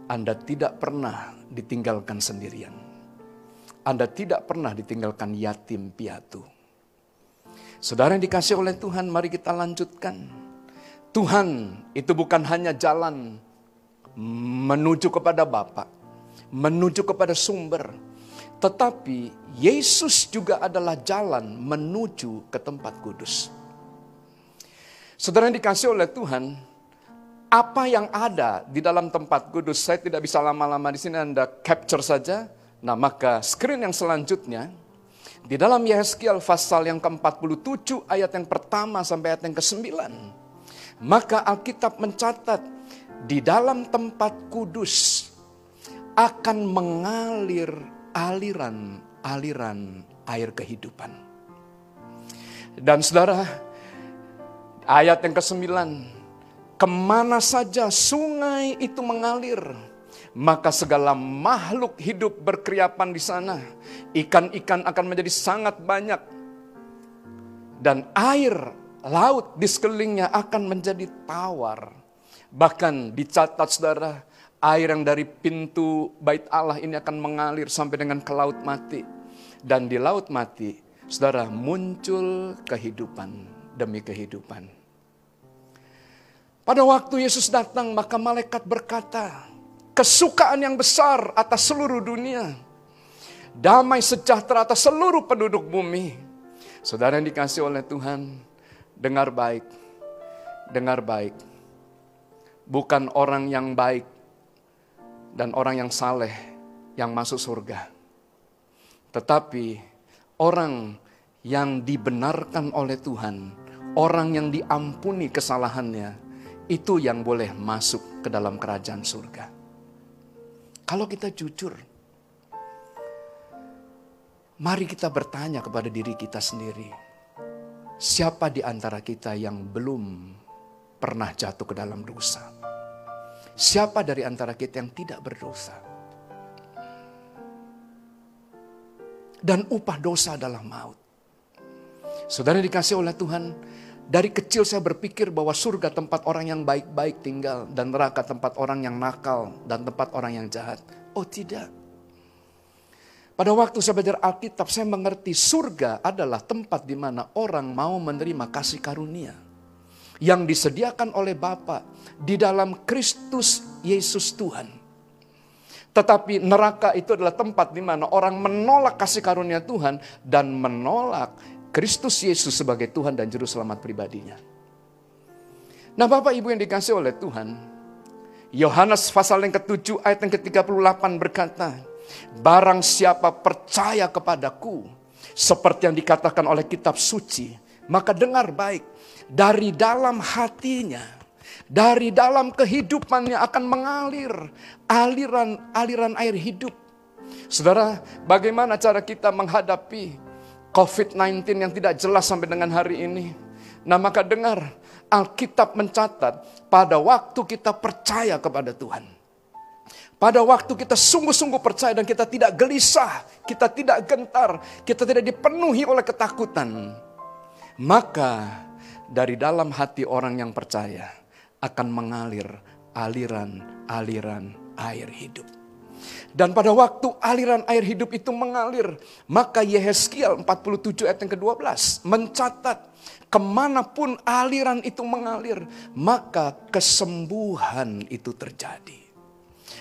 Anda tidak pernah ditinggalkan sendirian. Anda tidak pernah ditinggalkan yatim piatu. Saudara yang dikasih oleh Tuhan, mari kita lanjutkan. Tuhan itu bukan hanya jalan menuju kepada Bapa, menuju kepada sumber, tetapi Yesus juga adalah jalan menuju ke tempat kudus. Saudara yang dikasih oleh Tuhan, apa yang ada di dalam tempat kudus, saya tidak bisa lama-lama di sini Anda capture saja. Nah, maka screen yang selanjutnya di dalam Yeskiel pasal yang ke-47 ayat yang pertama sampai ayat yang ke-9. Maka Alkitab mencatat di dalam tempat kudus akan mengalir aliran-aliran air kehidupan. Dan saudara, ayat yang ke-9, ke mana saja sungai itu mengalir, maka segala makhluk hidup berkeriapan di sana. Ikan-ikan akan menjadi sangat banyak. Dan air laut di sekelilingnya akan menjadi tawar. Bahkan dicatat saudara, air yang dari pintu bait Allah ini akan mengalir sampai dengan ke laut mati. Dan di laut mati, saudara muncul kehidupan demi kehidupan. Pada waktu Yesus datang, maka malaikat berkata, kesukaan yang besar atas seluruh dunia. Damai sejahtera atas seluruh penduduk bumi. Saudara yang dikasih oleh Tuhan, dengar baik. Dengar baik. Bukan orang yang baik dan orang yang saleh yang masuk surga. Tetapi orang yang dibenarkan oleh Tuhan, orang yang diampuni kesalahannya, itu yang boleh masuk ke dalam kerajaan surga. Kalau kita jujur, mari kita bertanya kepada diri kita sendiri. Siapa di antara kita yang belum pernah jatuh ke dalam dosa? Siapa dari antara kita yang tidak berdosa? Dan upah dosa adalah maut. Saudara dikasih oleh Tuhan, dari kecil saya berpikir bahwa surga tempat orang yang baik-baik tinggal dan neraka tempat orang yang nakal dan tempat orang yang jahat. Oh tidak. Pada waktu saya belajar Alkitab, saya mengerti surga adalah tempat di mana orang mau menerima kasih karunia yang disediakan oleh Bapa di dalam Kristus Yesus Tuhan. Tetapi neraka itu adalah tempat di mana orang menolak kasih karunia Tuhan dan menolak Kristus Yesus sebagai Tuhan dan Juru Selamat pribadinya. Nah Bapak Ibu yang dikasih oleh Tuhan, Yohanes pasal yang ke-7 ayat yang ke-38 berkata, Barang siapa percaya kepadaku, seperti yang dikatakan oleh kitab suci, maka dengar baik, dari dalam hatinya Dari dalam kehidupannya akan mengalir aliran-aliran air hidup. Saudara, bagaimana cara kita menghadapi COVID-19 yang tidak jelas sampai dengan hari ini? Nah maka dengar, Alkitab mencatat pada waktu kita percaya kepada Tuhan. Pada waktu kita sungguh-sungguh percaya dan kita tidak gelisah, kita tidak gentar, kita tidak dipenuhi oleh ketakutan. Maka dari dalam hati orang yang percaya akan mengalir aliran-aliran air hidup. Dan pada waktu aliran air hidup itu mengalir, maka Yehezkiel 47 ayat yang ke-12 mencatat ke mana pun aliran itu mengalir, maka kesembuhan itu terjadi.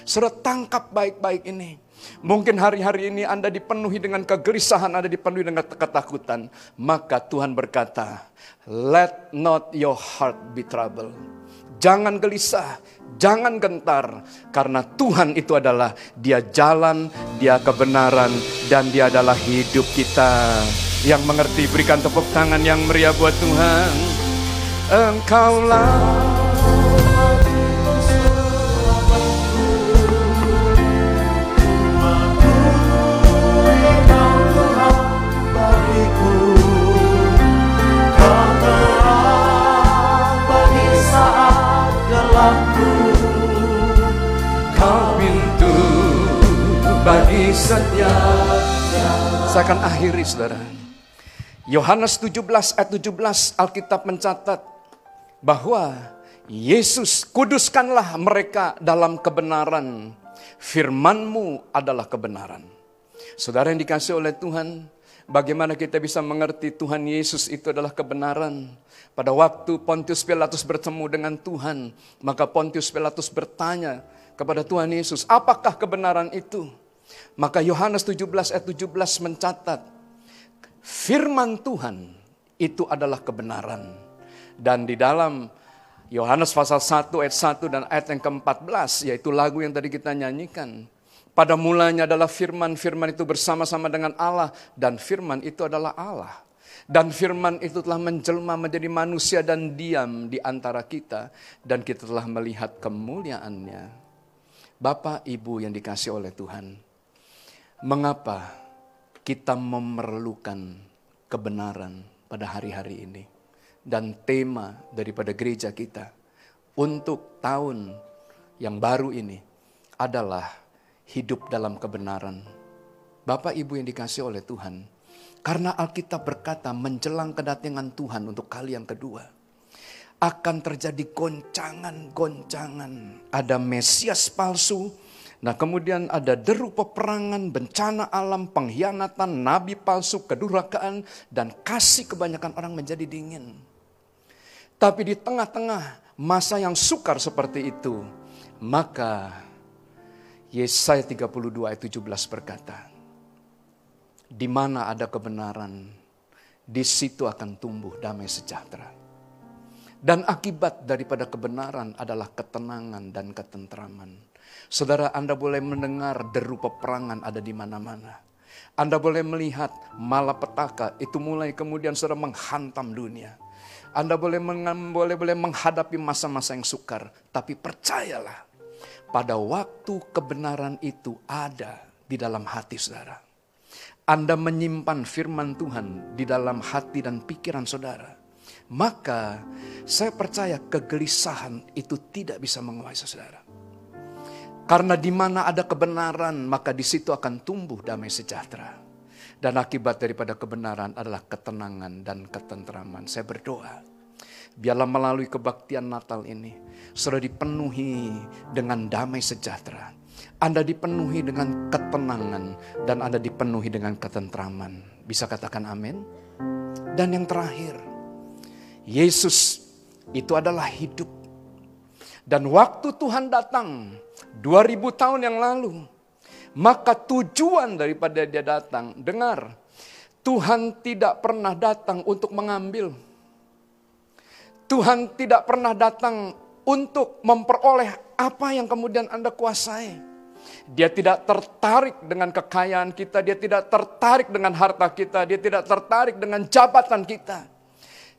Saudara tangkap baik-baik ini. Mungkin hari-hari ini Anda dipenuhi dengan kegelisahan, Anda dipenuhi dengan ketakutan. Maka Tuhan berkata, let not your heart be troubled. Jangan gelisah, jangan gentar. Karena Tuhan itu adalah dia jalan, dia kebenaran, dan dia adalah hidup kita. Yang mengerti berikan tepuk tangan yang meriah buat Tuhan. Engkaulah bagi setiap Saya akan akhiri saudara. Yohanes 17 ayat 17 Alkitab mencatat bahwa Yesus kuduskanlah mereka dalam kebenaran. Firmanmu adalah kebenaran. Saudara yang dikasih oleh Tuhan, bagaimana kita bisa mengerti Tuhan Yesus itu adalah kebenaran? Pada waktu Pontius Pilatus bertemu dengan Tuhan, maka Pontius Pilatus bertanya kepada Tuhan Yesus, apakah kebenaran itu? Maka Yohanes 17 ayat 17 mencatat, firman Tuhan itu adalah kebenaran. Dan di dalam Yohanes pasal 1 ayat 1 dan ayat yang ke-14, yaitu lagu yang tadi kita nyanyikan. Pada mulanya adalah firman, firman itu bersama-sama dengan Allah, dan firman itu adalah Allah. Dan firman itu telah menjelma menjadi manusia dan diam di antara kita. Dan kita telah melihat kemuliaannya. Bapak, Ibu yang dikasih oleh Tuhan. Mengapa kita memerlukan kebenaran pada hari-hari ini? Dan tema daripada gereja kita untuk tahun yang baru ini adalah hidup dalam kebenaran. Bapak Ibu yang dikasih oleh Tuhan, karena Alkitab berkata menjelang kedatangan Tuhan untuk kali yang kedua. Akan terjadi goncangan-goncangan. Ada Mesias palsu. Nah kemudian ada deru peperangan, bencana alam, pengkhianatan, nabi palsu, kedurhakaan. Dan kasih kebanyakan orang menjadi dingin. Tapi di tengah-tengah masa yang sukar seperti itu. Maka Yesaya 32 ayat 17 berkata, di mana ada kebenaran, di situ akan tumbuh damai sejahtera. Dan akibat daripada kebenaran adalah ketenangan dan ketentraman. Saudara, Anda boleh mendengar deru peperangan ada di mana-mana. Anda boleh melihat malapetaka itu mulai kemudian saudara menghantam dunia. Anda boleh boleh boleh menghadapi masa-masa yang sukar, tapi percayalah pada waktu kebenaran itu ada di dalam hati saudara. Anda menyimpan firman Tuhan di dalam hati dan pikiran saudara. Maka saya percaya kegelisahan itu tidak bisa menguasai saudara. Karena di mana ada kebenaran, maka di situ akan tumbuh damai sejahtera. Dan akibat daripada kebenaran adalah ketenangan dan ketentraman. Saya berdoa, biarlah melalui kebaktian Natal ini, saudara dipenuhi dengan damai sejahtera. Anda dipenuhi dengan ketenangan dan Anda dipenuhi dengan ketentraman. Bisa katakan amin? Dan yang terakhir, Yesus itu adalah hidup. Dan waktu Tuhan datang 2000 tahun yang lalu, maka tujuan daripada dia datang, dengar, Tuhan tidak pernah datang untuk mengambil. Tuhan tidak pernah datang untuk memperoleh apa yang kemudian Anda kuasai. Dia tidak tertarik dengan kekayaan kita, dia tidak tertarik dengan harta kita, dia tidak tertarik dengan jabatan kita.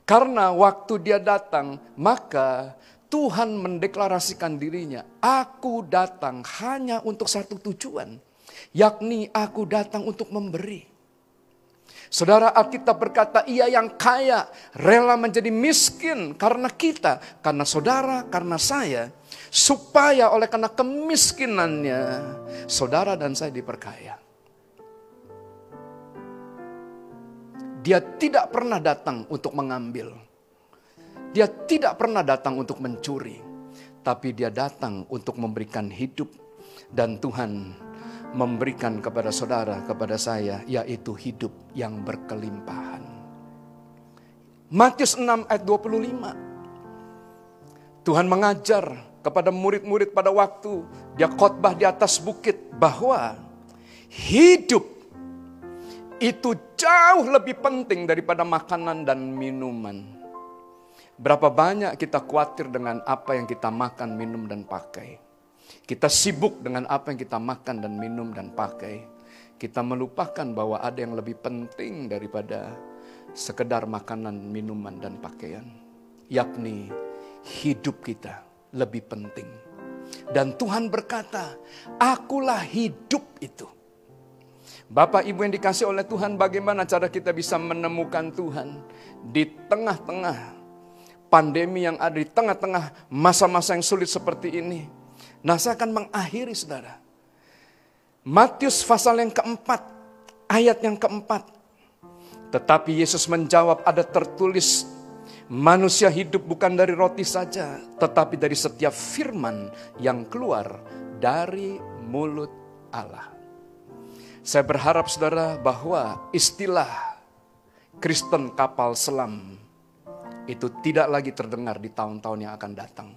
Karena waktu dia datang, maka Tuhan mendeklarasikan dirinya, aku datang hanya untuk satu tujuan, yakni aku datang untuk memberi. Saudara Alkitab berkata, ia yang kaya rela menjadi miskin karena kita, karena saudara, karena saya, supaya oleh karena kemiskinannya, saudara dan saya diperkaya. Dia tidak pernah datang untuk mengambil. Dia tidak pernah datang untuk mencuri. Tapi dia datang untuk memberikan hidup. Dan Tuhan memberikan kepada saudara, kepada saya, yaitu hidup yang berkelimpahan. Matius 6 ayat 25. Tuhan mengajar kepada murid-murid pada waktu dia khotbah di atas bukit bahwa hidup itu jauh lebih penting daripada makanan dan minuman. Berapa banyak kita khawatir dengan apa yang kita makan, minum, dan pakai. Kita sibuk dengan apa yang kita makan dan minum dan pakai. Kita melupakan bahwa ada yang lebih penting daripada sekedar makanan, minuman, dan pakaian. Yakni hidup kita lebih penting. Dan Tuhan berkata, akulah hidup itu. Bapak Ibu yang dikasih oleh Tuhan, bagaimana cara kita bisa menemukan Tuhan di tengah-tengah pandemi yang ada di tengah-tengah masa-masa yang sulit seperti ini. Nah, saya akan mengakhiri saudara. Matius pasal yang keempat, ayat yang keempat. Tetapi Yesus menjawab ada tertulis manusia hidup bukan dari roti saja, tetapi dari setiap firman yang keluar dari mulut Allah. Saya berharap saudara bahwa istilah Kristen kapal selam itu tidak lagi terdengar di tahun-tahun yang akan datang.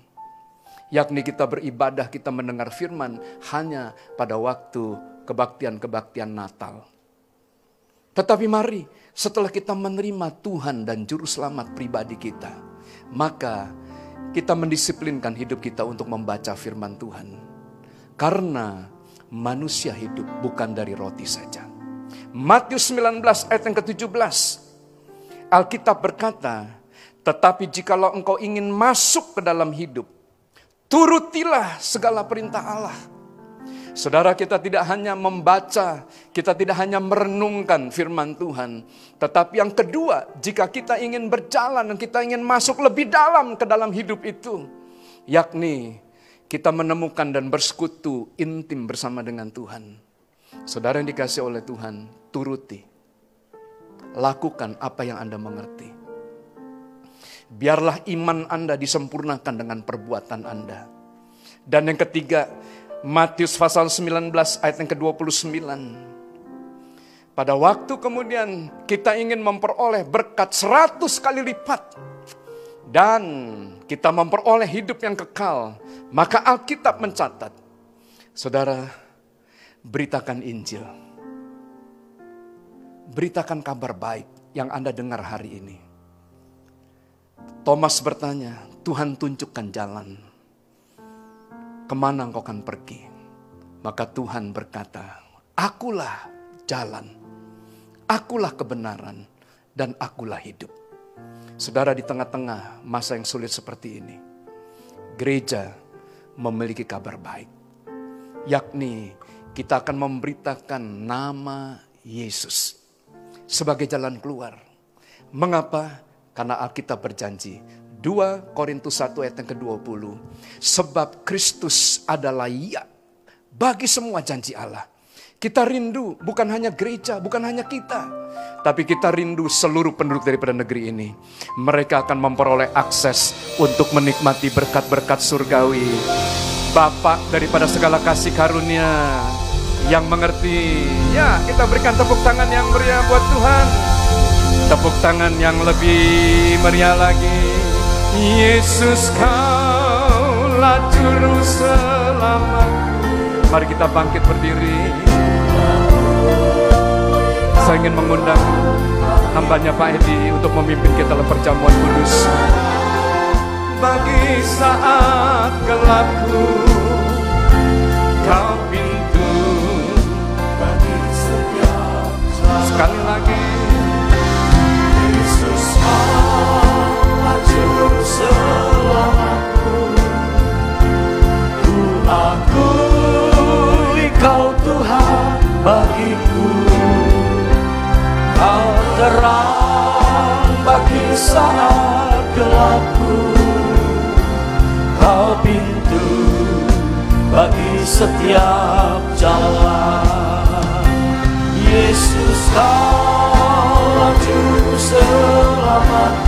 Yakni kita beribadah, kita mendengar firman hanya pada waktu kebaktian-kebaktian Natal. Tetapi mari setelah kita menerima Tuhan dan Juru Selamat pribadi kita, maka kita mendisiplinkan hidup kita untuk membaca firman Tuhan. Karena manusia hidup bukan dari roti saja. Matius 19 ayat yang ke-17. Alkitab berkata, tetapi jikalau engkau ingin masuk ke dalam hidup, turutilah segala perintah Allah. Saudara kita tidak hanya membaca, kita tidak hanya merenungkan firman Tuhan. Tetapi yang kedua, jika kita ingin berjalan dan kita ingin masuk lebih dalam ke dalam hidup itu. Yakni kita menemukan dan bersekutu intim bersama dengan Tuhan. Saudara yang dikasih oleh Tuhan, turuti. Lakukan apa yang Anda mengerti. Biarlah iman Anda disempurnakan dengan perbuatan Anda. Dan yang ketiga, Matius pasal 19 ayat yang ke-29. Pada waktu kemudian kita ingin memperoleh berkat 100 kali lipat. Dan kita memperoleh hidup yang kekal. Maka Alkitab mencatat. Saudara, beritakan Injil. Beritakan kabar baik yang Anda dengar hari ini. Thomas bertanya, Tuhan tunjukkan jalan ke mana engkau akan pergi? Maka Tuhan berkata, akulah jalan, akulah kebenaran, dan akulah hidup. Saudara di tengah-tengah masa yang sulit seperti ini, gereja memiliki kabar baik. Yakni kita akan memberitakan nama Yesus sebagai jalan keluar. Mengapa? Karena Alkitab berjanji 2 Korintus 1 ayat yang ke-20. Sebab Kristus adalah ya bagi semua janji Allah. Kita rindu bukan hanya gereja, bukan hanya kita. Tapi kita rindu seluruh penduduk daripada negeri ini. Mereka akan memperoleh akses untuk menikmati berkat-berkat surgawi. Bapak daripada segala kasih karunia yang mengerti. Ya, kita berikan tepuk tangan yang meriah buat Tuhan. Tepuk tangan yang lebih meriah lagi. Yesus kaulah juru selamat. Mari kita bangkit berdiri. Saya ingin mengundang hambanya Pak Edi untuk memimpin kita dalam perjamuan kudus. Bagi saat gelapku, kau pintu bagi setiap Sekali lagi, bagiku. Kau terang bagi saat gelapku. Kau pintu bagi setiap jalan. Yesus kau laju selamat.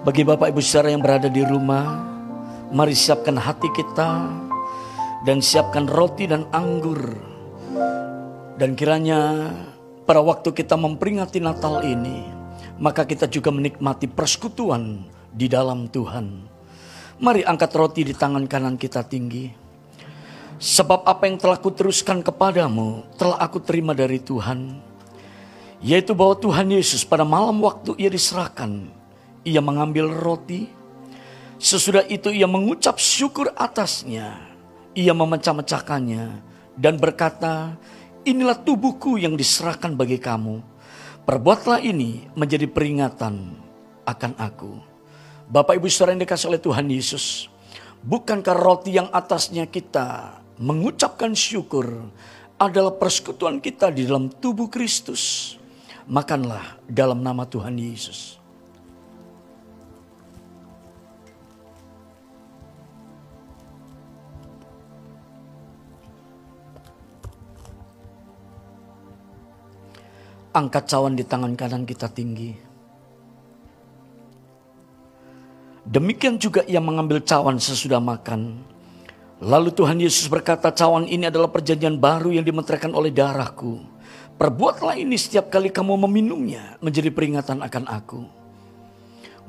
Bagi Bapak Ibu saudara yang berada di rumah, mari siapkan hati kita dan siapkan roti dan anggur. Dan kiranya pada waktu kita memperingati Natal ini, maka kita juga menikmati persekutuan di dalam Tuhan. Mari angkat roti di tangan kanan kita tinggi. Sebab apa yang telah kuteruskan kepadamu telah aku terima dari Tuhan. Yaitu bahwa Tuhan Yesus pada malam waktu ia diserahkan. Ia mengambil roti. Sesudah itu ia mengucap syukur atasnya. Ia memecah-mecahkannya. Dan berkata, inilah tubuhku yang diserahkan bagi kamu. Perbuatlah ini menjadi peringatan akan aku. Bapak ibu saudara yang dikasih oleh Tuhan Yesus. Bukankah roti yang atasnya kita mengucapkan syukur adalah persekutuan kita di dalam tubuh Kristus. Makanlah dalam nama Tuhan Yesus. Angkat cawan di tangan kanan kita tinggi. Demikian juga ia mengambil cawan sesudah makan. Lalu Tuhan Yesus berkata, cawan ini adalah perjanjian baru yang dimenteraikan oleh darahku. Perbuatlah ini setiap kali kamu meminumnya menjadi peringatan akan aku.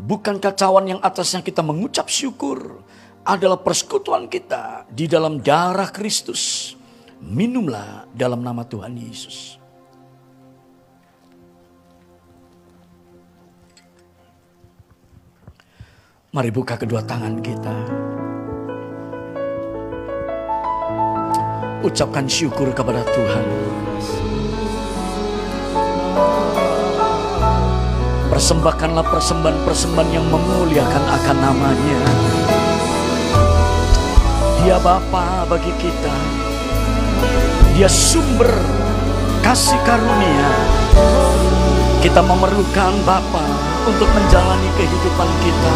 Bukankah cawan yang atasnya kita mengucap syukur adalah persekutuan kita di dalam darah Kristus. Minumlah dalam nama Tuhan Yesus. Mari buka kedua tangan kita. Ucapkan syukur kepada Tuhan. Persembahkanlah persembahan-persembahan yang memuliakan akan namanya. Dia Bapa bagi kita. Dia sumber kasih karunia. Kita memerlukan Bapa untuk menjalani kehidupan kita.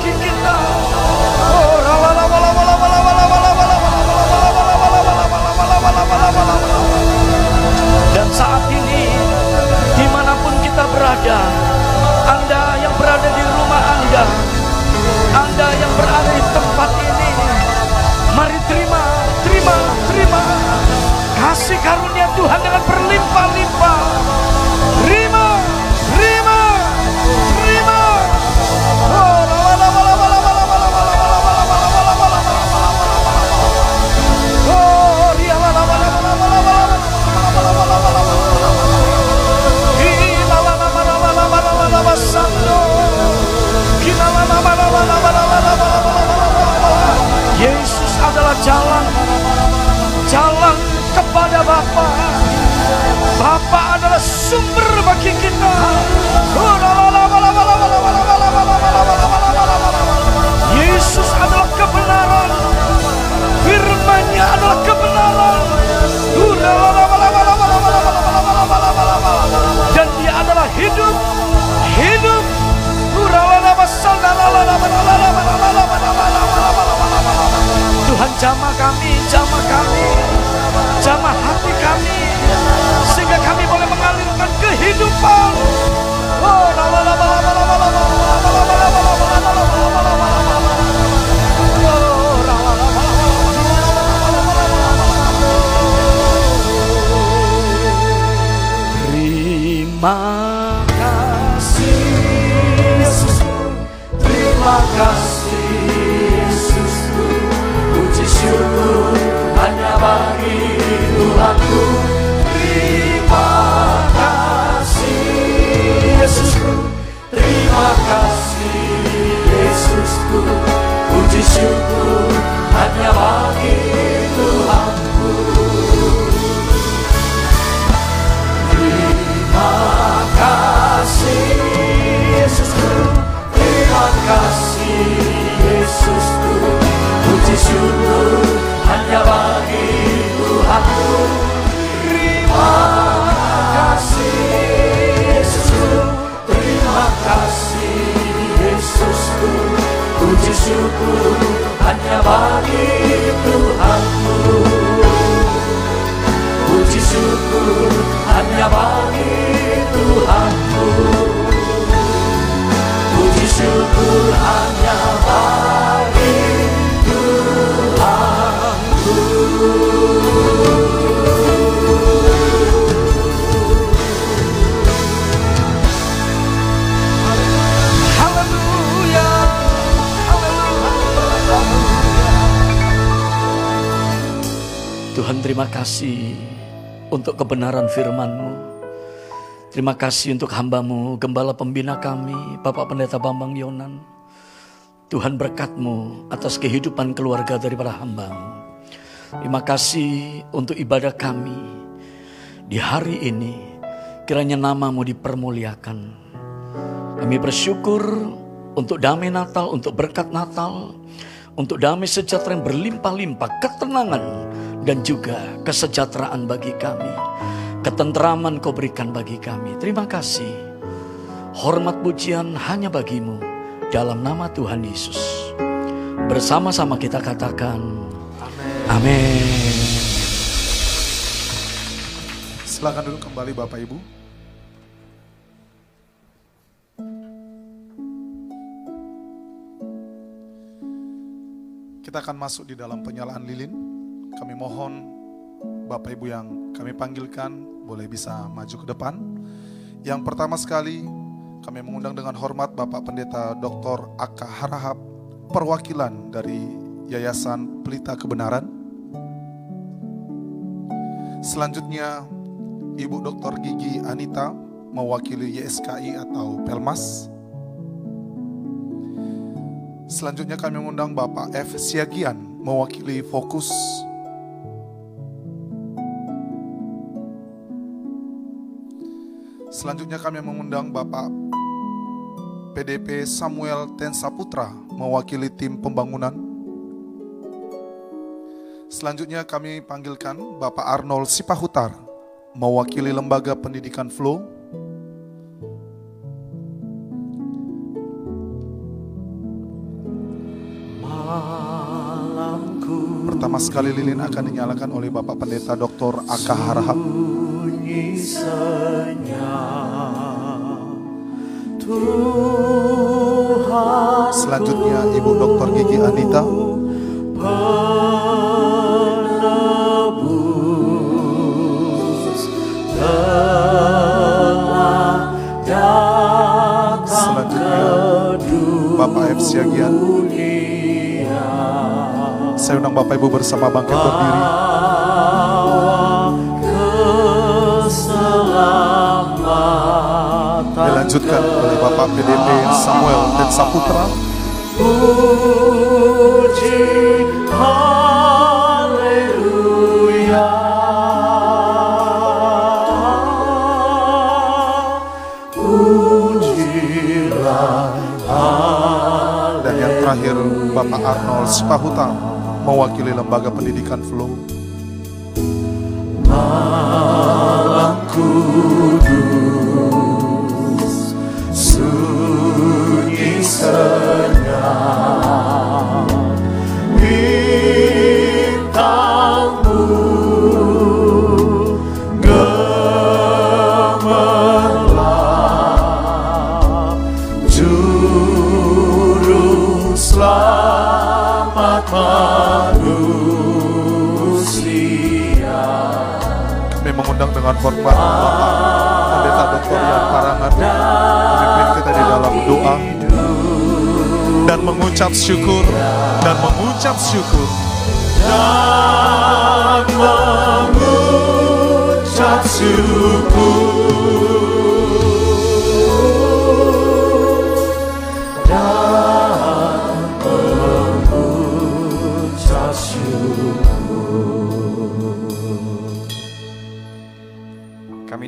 Dan saat ini, di mana pun kita berada, Anda yang berada di rumah Anda, Anda yang berada di tempat ini, mari terima, kasih karunia Tuhan dengan berlimpah-limpah. jalan kepada Bapa. Bapa adalah sumber bagi kita. Yesus adalah kebenaran. Firman-Nya adalah kebenaran. Dan Dia adalah hidup, hidup. Saudara, la, jamah kami, jamah kami, jamah hati kami, firman-Mu. Terima kasih untuk hambamu, gembala pembina kami, Bapak Pendeta Bambang Yonan. Tuhan berkat-Mu atas kehidupan keluarga daripada hambamu. Terima kasih untuk ibadah kami di hari ini. Kiranya namamu dipermuliakan. Kami bersyukur untuk damai Natal, untuk berkat Natal, untuk damai sejahtera yang berlimpah-limpah, ketenangan dan juga kesejahteraan bagi kami. Ketenteraman kau berikan bagi kami. Terima kasih. Hormat pujian hanya bagimu dalam nama Tuhan Yesus. Bersama-sama kita katakan, Amin. Silakan duduk kembali Bapak Ibu. Kita akan masuk di dalam penyalaan lilin. Kami mohon Bapak Ibu yang kami panggilkan boleh bisa maju ke depan. Yang pertama sekali kami mengundang dengan hormat Bapak Pendeta Dr. Aka Harahap, perwakilan dari Yayasan Pelita Kebenaran. Selanjutnya Ibu Dr. Gigi Anita mewakili YSKI atau Pelmas. Selanjutnya kami mengundang Bapak F. Siagian mewakili Fokus. Selanjutnya kami mengundang Bapak PDP Samuel Tensaputra mewakili tim pembangunan. Selanjutnya kami panggilkan Bapak Arnold Sipahutar mewakili lembaga pendidikan Flow. Pertama sekali lilin akan dinyalakan oleh Bapak Pendeta Dr. Aka Harahap. Selanjutnya Ibu Dr. Gigi Anita. Selanjutnya Bapak F. Siagian. Saya undang Bapak Ibu bersama bangkit berdiri. Dilanjutkan oleh Bapak PDP Samuel dan Saputra. Dan yang terakhir Bapak Arnold Sipahuta mewakili lembaga pendidikan Flow. Sunyi Bapak Pendeta Dr. Yan Parangan Memimpin kita di dalam doa. Dan mengucap syukur Dan mengucap syukur. Dan mengucap syukur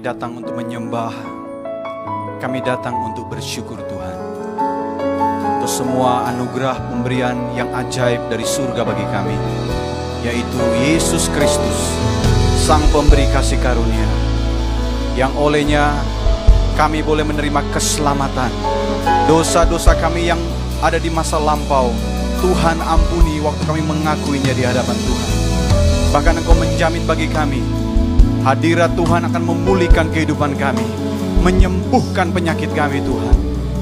Datang untuk menyembah. Kami datang untuk bersyukur Tuhan. Untuk semua anugerah pemberian yang ajaib dari surga bagi kami. Yaitu Yesus Kristus, Sang Pemberi kasih karunia. Yang olehnya kami boleh menerima keselamatan. Dosa-dosa kami yang ada di masa lampau. Tuhan ampuni waktu kami mengakuinya di hadapan Tuhan. Bahkan Engkau menjamin bagi kami Hadirat Tuhan akan memulihkan kehidupan kami, menyembuhkan penyakit kami Tuhan.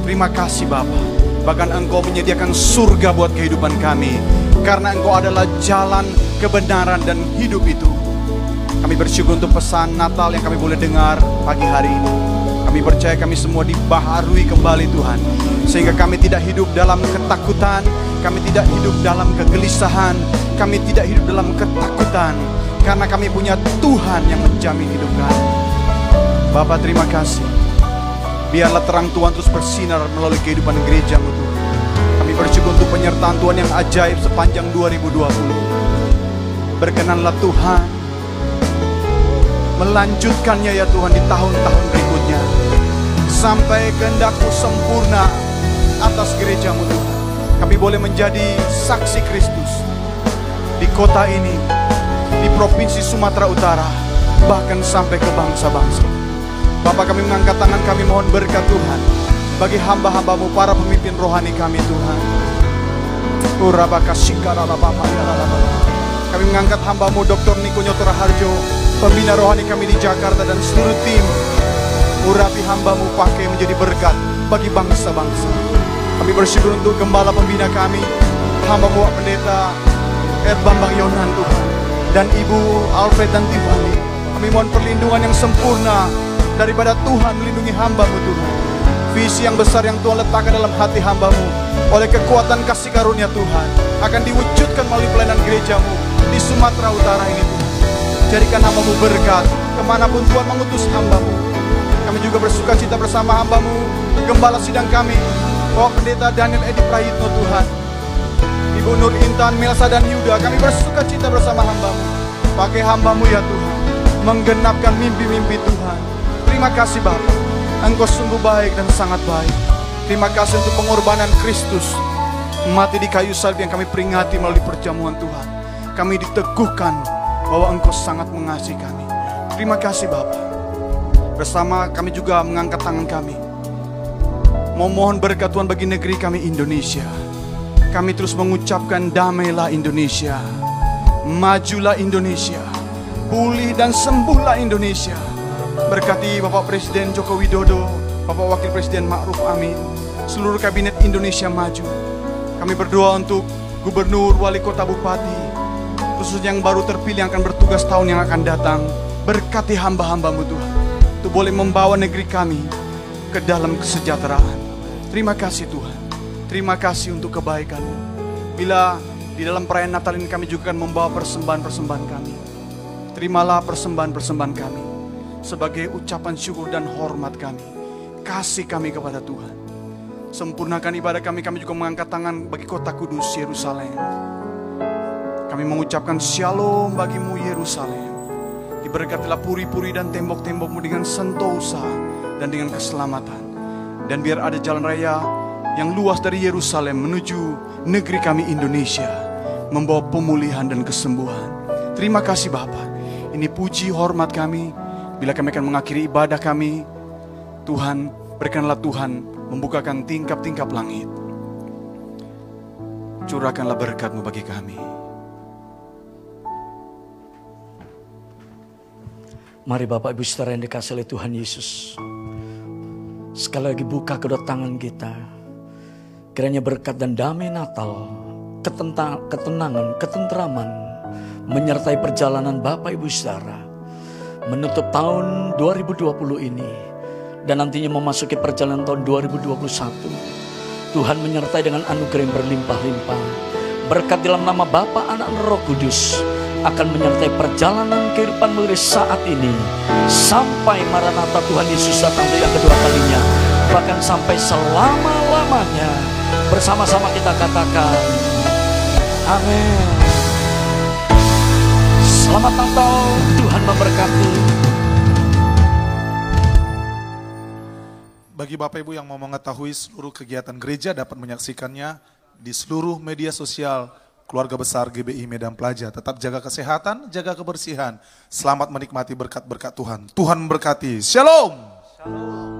Terima kasih Bapa. Bahkan Engkau menyediakan surga buat kehidupan kami. Karena Engkau adalah jalan kebenaran dan hidup itu. Kami bersyukur untuk pesan Natal yang kami boleh dengar pagi hari ini. Kami percaya kami semua dibaharui kembali Tuhan. Sehingga kami tidak hidup dalam ketakutan, kami tidak hidup dalam kegelisahan, kami tidak hidup dalam ketakutan. Karena kami punya Tuhan yang menjamin hidup kami. Bapak terima kasih. Biarlah terang Tuhan terus bersinar melalui kehidupan gerejamu Tuhan. Kami bersyukur untuk penyertaan Tuhan yang ajaib sepanjang 2020. Berkenanlah Tuhan melanjutkannya ya Tuhan di tahun-tahun berikutnya. Sampai kehendakmu sempurna atas gerejamu Tuhan. Kami boleh menjadi saksi Kristus di kota ini, provinsi Sumatera Utara, bahkan sampai ke bangsa-bangsa. Bapak kami mengangkat tangan kami mohon berkat Tuhan bagi hamba-hambamu para pemimpin rohani kami Tuhan. Kami mengangkat hambamu Dr. Niko Nyotora Harjo, pembina rohani kami di Jakarta dan seluruh tim. Urapi hambamu pakai menjadi berkat bagi bangsa-bangsa. Kami bersyukur untuk gembala pembina kami, hambamu Pendeta Er Bambang Yonan Tuhan, dan Ibu Alfred dan Tiffany. Kami mohon perlindungan yang sempurna daripada Tuhan melindungi hambamu Tuhan. Visi yang besar yang Tuhan letakkan dalam hati hambamu oleh kekuatan kasih karunia Tuhan akan diwujudkan melalui pelayanan gerejamu di Sumatera Utara ini Tuhan. Jadikan hambamu berkat ke mana pun Tuhan mengutus hambamu. Kami juga bersuka cita bersama hambamu, gembala sidang kami, Bapak Pendeta Daniel Edi Prayitno Tuhan. Ibu Nur Intan, Melsa dan Yuda, kami bersuka cita bersama hambamu. Pakai hambamu ya Tuhan, menggenapkan mimpi-mimpi Tuhan. Terima kasih Bapak, Engkau sungguh baik dan sangat baik. Terima kasih untuk pengorbanan Kristus. Mati di kayu salib yang kami peringati melalui perjamuan Tuhan. Kami diteguhkan bahwa Engkau sangat mengasihi kami. Terima kasih Bapak. Bersama kami juga mengangkat tangan kami. Memohon berkat Tuhan bagi negeri kami Indonesia. Kami terus mengucapkan damailah Indonesia. Majulah Indonesia. Pulih dan sembuhlah Indonesia. Berkati Bapak Presiden Joko Widodo, Bapak Wakil Presiden Ma'ruf Amin, seluruh kabinet Indonesia maju. Kami berdoa untuk Gubernur, Wali Kota, Bupati, khususnya yang baru terpilih yang akan bertugas tahun yang akan datang. Berkati hamba-hambamu Tuhan, untuk boleh membawa negeri kami ke dalam kesejahteraan. Terima kasih Tuhan. Terima kasih untuk kebaikanmu. Bila di dalam perayaan Natal ini kami juga akan membawa persembahan-persembahan kami. Terimalah persembahan-persembahan kami sebagai ucapan syukur dan hormat kami. Kasih kami kepada Tuhan. Sempurnakan ibadah kami, kami juga mengangkat tangan bagi kota kudus Yerusalem. Kami mengucapkan shalom bagimu Yerusalem. Diberkatilah puri-puri dan tembok-tembokmu dengan sentosa dan dengan keselamatan. Dan biar ada jalan raya yang luas dari Yerusalem menuju negeri kami Indonesia. Membawa pemulihan dan kesembuhan. Terima kasih Bapak. Ini puji hormat kami. Bila kami akan mengakhiri ibadah kami, Tuhan berikanlah Tuhan membukakan tingkap-tingkap langit. Curahkanlah berkatmu bagi kami. Mari Bapak Ibu Saudara yang dikasih oleh Tuhan Yesus. Sekali lagi buka kedua tangan kita. Kiranya berkat dan damai Natal ketenta- ketenangan, ketenteraman menyertai perjalanan Bapak Ibu Saudara menutup tahun 2020 ini dan nantinya memasuki perjalanan tahun 2021. Tuhan menyertai dengan anugerah yang berlimpah-limpah. Berkat dalam nama Bapa, Anak, dan Roh Kudus akan menyertai perjalanan kehidupan mulai saat ini sampai Maranatha Tuhan Yesus datang yang kedua kalinya bahkan sampai selama-lamanya bersama-sama kita katakan amin selamat Natal Tuhan memberkati Bagi Bapak Ibu yang mau mengetahui seluruh kegiatan gereja dapat menyaksikannya di seluruh media sosial keluarga besar GBI Medan Plaja. Tetap jaga kesehatan, jaga kebersihan. Selamat menikmati berkat-berkat Tuhan. Tuhan memberkati. Shalom. We